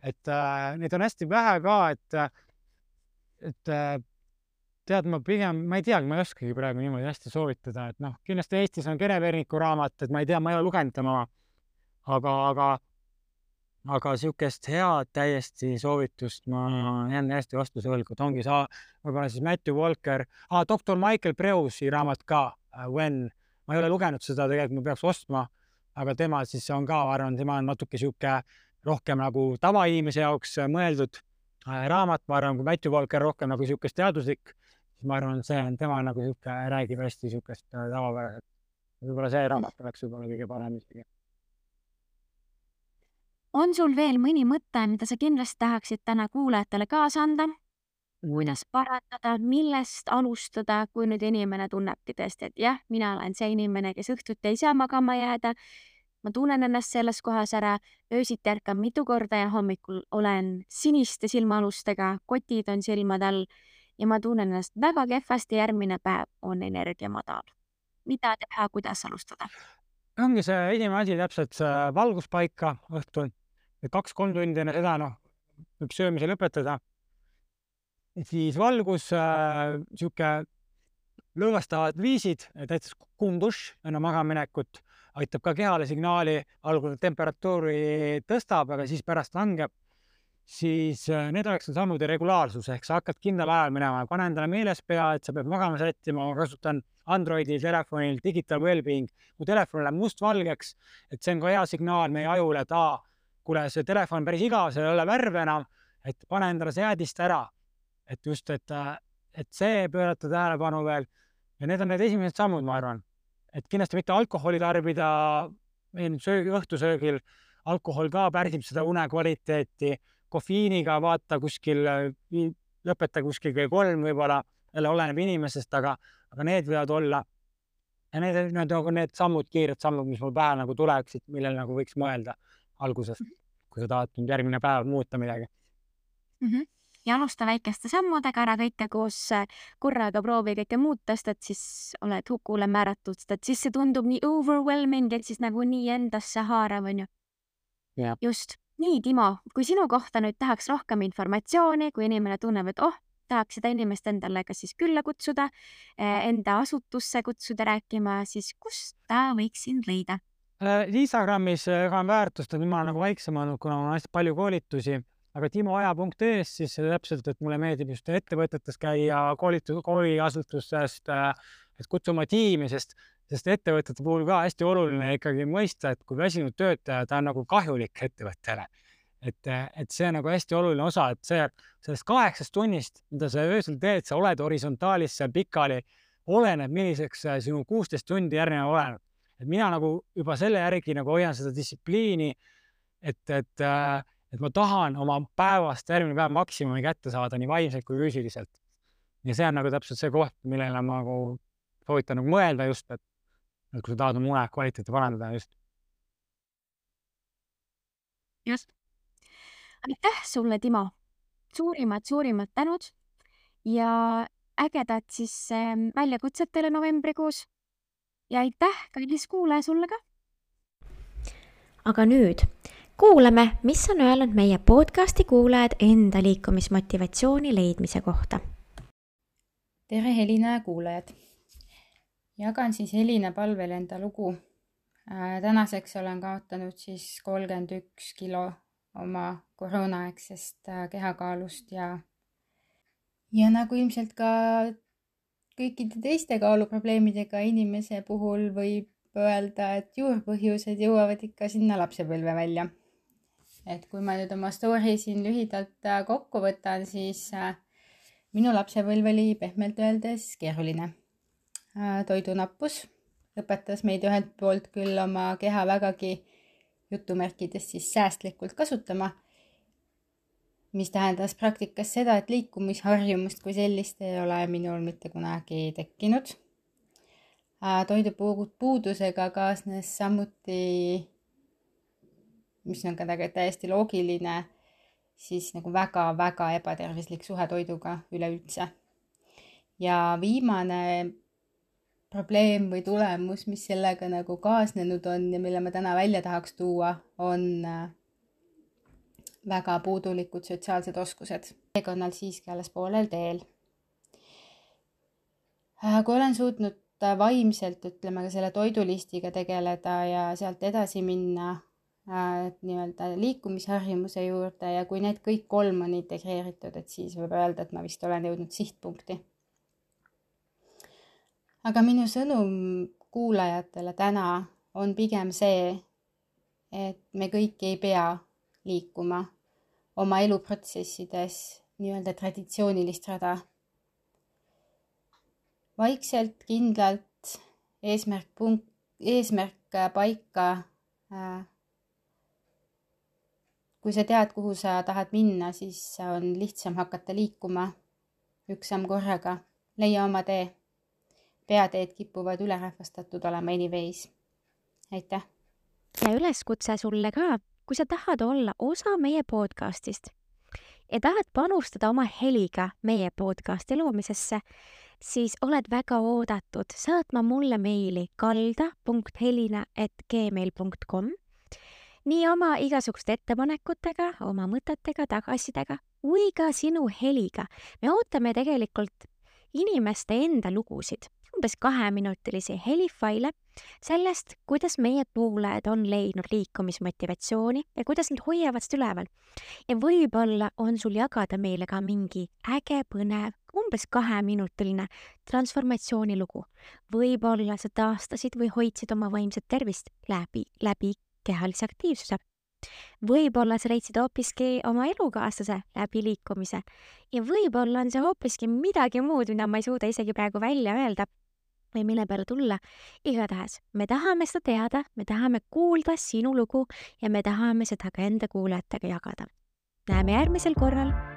et äh, neid on hästi vähe ka, et, et äh, tead, ma pigem, ma ei teagi, ma ei oskagi praegu niimoodi hästi soovitada, et noh, kindlasti Eestis on Kene Verniku raamat, et ma ei tea, ma ei ole lugenud tema. Aga, aga aga niisugust head täiesti soovitust ma jään hästi vastuse võlgu, et ongi sa, võib-olla siis Matthew Walker ah,, doktor Michael Preusi raamat ka uh,, When, ma ei ole lugenud seda, tegelikult ma peaks ostma, aga tema siis on ka, ma arvan, tema on natuke niisugune rohkem nagu tavainimese jaoks mõeldud uh, raamat, ma arvan, kui Matthew Walker rohkem nagu niisugust teaduslik, siis ma arvan, see on tema nagu niisugune, räägib hästi niisugust uh, tavapäraselt. võib-olla see raamat oleks võib-olla kõige parem isegi on sul veel mõni mõte, mida sa kindlasti tahaksid täna kuulajatele kaasa anda? kuidas parandada, millest alustada, kui nüüd inimene tunnebki tõesti, et jah, mina olen see inimene, kes õhtuti ei saa magama jääda. ma tunnen ennast selles kohas ära, öösiti ärkan mitu korda ja hommikul olen siniste silmaalustega, kotid on silmade all ja ma tunnen ennast väga kehvasti, järgmine päev on energia madal. mida teha, kuidas alustada? ongi see esimene asi täpselt see valguspaika õhtul kaks-kolm tundi enne seda, noh, võib söömise lõpetada. siis valgus äh,, sihuke lõõgastavad viisid, näiteks kuum dušš enne magamaminekut aitab ka kehale signaali, algul temperatuuri tõstab, aga siis pärast langeb. Siis äh, need oleks sammud ja regulaarsus ehk sa hakkad kindlal ajal minema, pane endale meeles pea, et sa pead magama sättima, ma kasutan Androidi telefonil digital wellbeing, kui telefon läheb mustvalgeks, et see on ka hea signaal meie ajule, et aa kuule, see telefon päris igav, seal ei ole värve enam, et pane endale see jäädist ära. et just, et, et see pöörata tähelepanu veel ja need on need esimesed sammud, ma arvan. et kindlasti mitte alkoholi tarbida, söögi, õhtusöögil, alkohol ka pärsib seda une kvaliteeti, kofeiiniga vaata kuskil, lõpeta kuskil kell kolm võib-olla, jälle oleneb inimesest, aga, aga need võivad olla ja need, need, need sammud, kiired sammud, mis mul pähe nagu tuleksid, millele nagu võiks mõelda alguses, mhm. kui sa tahad nüüd järgmine päev muuta midagi mm. -hmm ja alusta väikeste sammudega, ära kõike koos korraga proovi kõike muuta, sest et siis oled hukule määratud, sest et siis see tundub nii overwhelming, et siis nagu nii endasse haarav, onju. just. Nii, Timo, kui sinu kohta nüüd tahaks rohkem informatsiooni, kui inimene tunneb, et oh, tahaks seda inimest endale kas siis külla kutsuda, eh, enda asutusse kutsuda rääkima, siis kust ta võiks sind leida? Äh, Instagramis äh, väärtust, et nüüd ma olen nagu väiksem olnud, kuna mul on hästi palju koolitusi, aga timoaja.ee-s siis täpselt, et mulle meeldib just ettevõtetes käia, koolitus, kooliasutustest, äh, et kutsuda oma tiimi, sest, sest ettevõtete puhul ka hästi oluline ikkagi mõista, et kui väsinud töötaja, ta on nagu kahjulik ettevõttele. et, et see on nagu hästi oluline osa, et see, sellest kaheksast tunnist, mida sa öösel teed, sa oled horisontaalis seal pikali, oleneb, milliseks sinu kuusteist tundi järgnev oleneb et mina nagu juba selle järgi nagu hoian seda distsipliini, et, et, et ma tahan oma päevast järgmine päev maksimumi kätte saada nii vaimselt kui füüsiliselt. ja see on nagu täpselt see koht, millele ma nagu soovitan nagu mõelda just, et, et kui sa tahad oma une kvaliteeti parandada just. just. aitäh sulle, Timo. suurimad, suurimad tänud ja ägedat siis ähm, väljakutset teile novembrikuus ja aitäh, kallis kuulaja, sulle ka. aga nüüd kuulame, mis on öelnud meie podcasti kuulajad enda liikumismotivatsiooni leidmise kohta. tere, Helina ja kuulajad. Jagan siis Helina palvel enda lugu. tänaseks olen kaotanud siis kolmkümmend üks kilo oma koroonaaegsest kehakaalust ja, ja nagu ilmselt ka kõikide teiste kaaluprobleemidega inimese puhul võib öelda, et juurpõhjused jõuavad ikka sinna lapsepõlve välja. et kui ma nüüd oma story siin lühidalt äh, kokku võtan, siis äh, minu lapsepõlv oli pehmelt öeldes keeruline. Äh, toidunappus õpetas meid ühelt poolt küll oma keha vägagi jutumärkides siis säästlikult kasutama, mis tähendas praktikas seda, et liikumisharjumust kui sellist ei ole minul mitte kunagi tekkinud Äh, toidupuudusega kaasnes samuti, mis on ka täiesti loogiline, siis nagu väga-väga ebatervislik suhe toiduga üleüldse. ja viimane probleem või tulemus, mis sellega nagu kaasnenud on ja mille ma täna välja tahaks tuua, on äh, väga puudulikud sotsiaalsed oskused. teekonnal siiski alles poolel teel. Äh, kui olen suutnud vaimselt, ütleme, ka selle toidulistiga tegeleda ja sealt edasi minna äh, nii-öelda liikumisharjumuse juurde ja kui need kõik kolm on integreeritud, et siis võib öelda, et ma vist olen jõudnud sihtpunkti. Aga minu sõnum kuulajatele täna on pigem see, et me kõik ei pea liikuma oma eluprotsessides nii-öelda traditsioonilist rada vaikselt, kindlalt, eesmärk punkt, eesmärk paika. Äh, kui sa tead, kuhu sa tahad minna, siis on lihtsam hakata liikuma üks samm korraga. leia oma tee. Peateed kipuvad ülerahvastatud olema anyways. aitäh. ja üleskutse sulle ka, kui sa tahad olla osa meie podcastist ja tahad panustada oma heliga meie podcasti loomisesse siis oled väga oodatud saatma mulle meili kalda.helina.gmail.com nii oma igasuguste ettepanekutega, oma mõtetega, tagasisidega kui ka sinu heliga. me ootame tegelikult inimeste enda lugusid, umbes kaheminutilisi helifaile sellest, kuidas meie kuulajad on leidnud liikumismotivatsiooni ja kuidas nad hoiavad seda üleval. ja võib-olla on sul jagada meile ka mingi äge, põnev umbes kaheminutiline transformatsioonilugu. võib-olla sa taastasid või hoidsid oma vaimset tervist läbi, läbi kehalise aktiivsuse. võib-olla sa leidsid hoopiski oma elukaaslase läbi liikumise ja võib-olla on see hoopiski midagi muud, mida ma ei suuda isegi praegu välja öelda või mille peale tulla. igatahes, me tahame seda teada, me tahame kuulda sinu lugu ja me tahame seda ka enda kuulajatega jagada. näeme järgmisel korral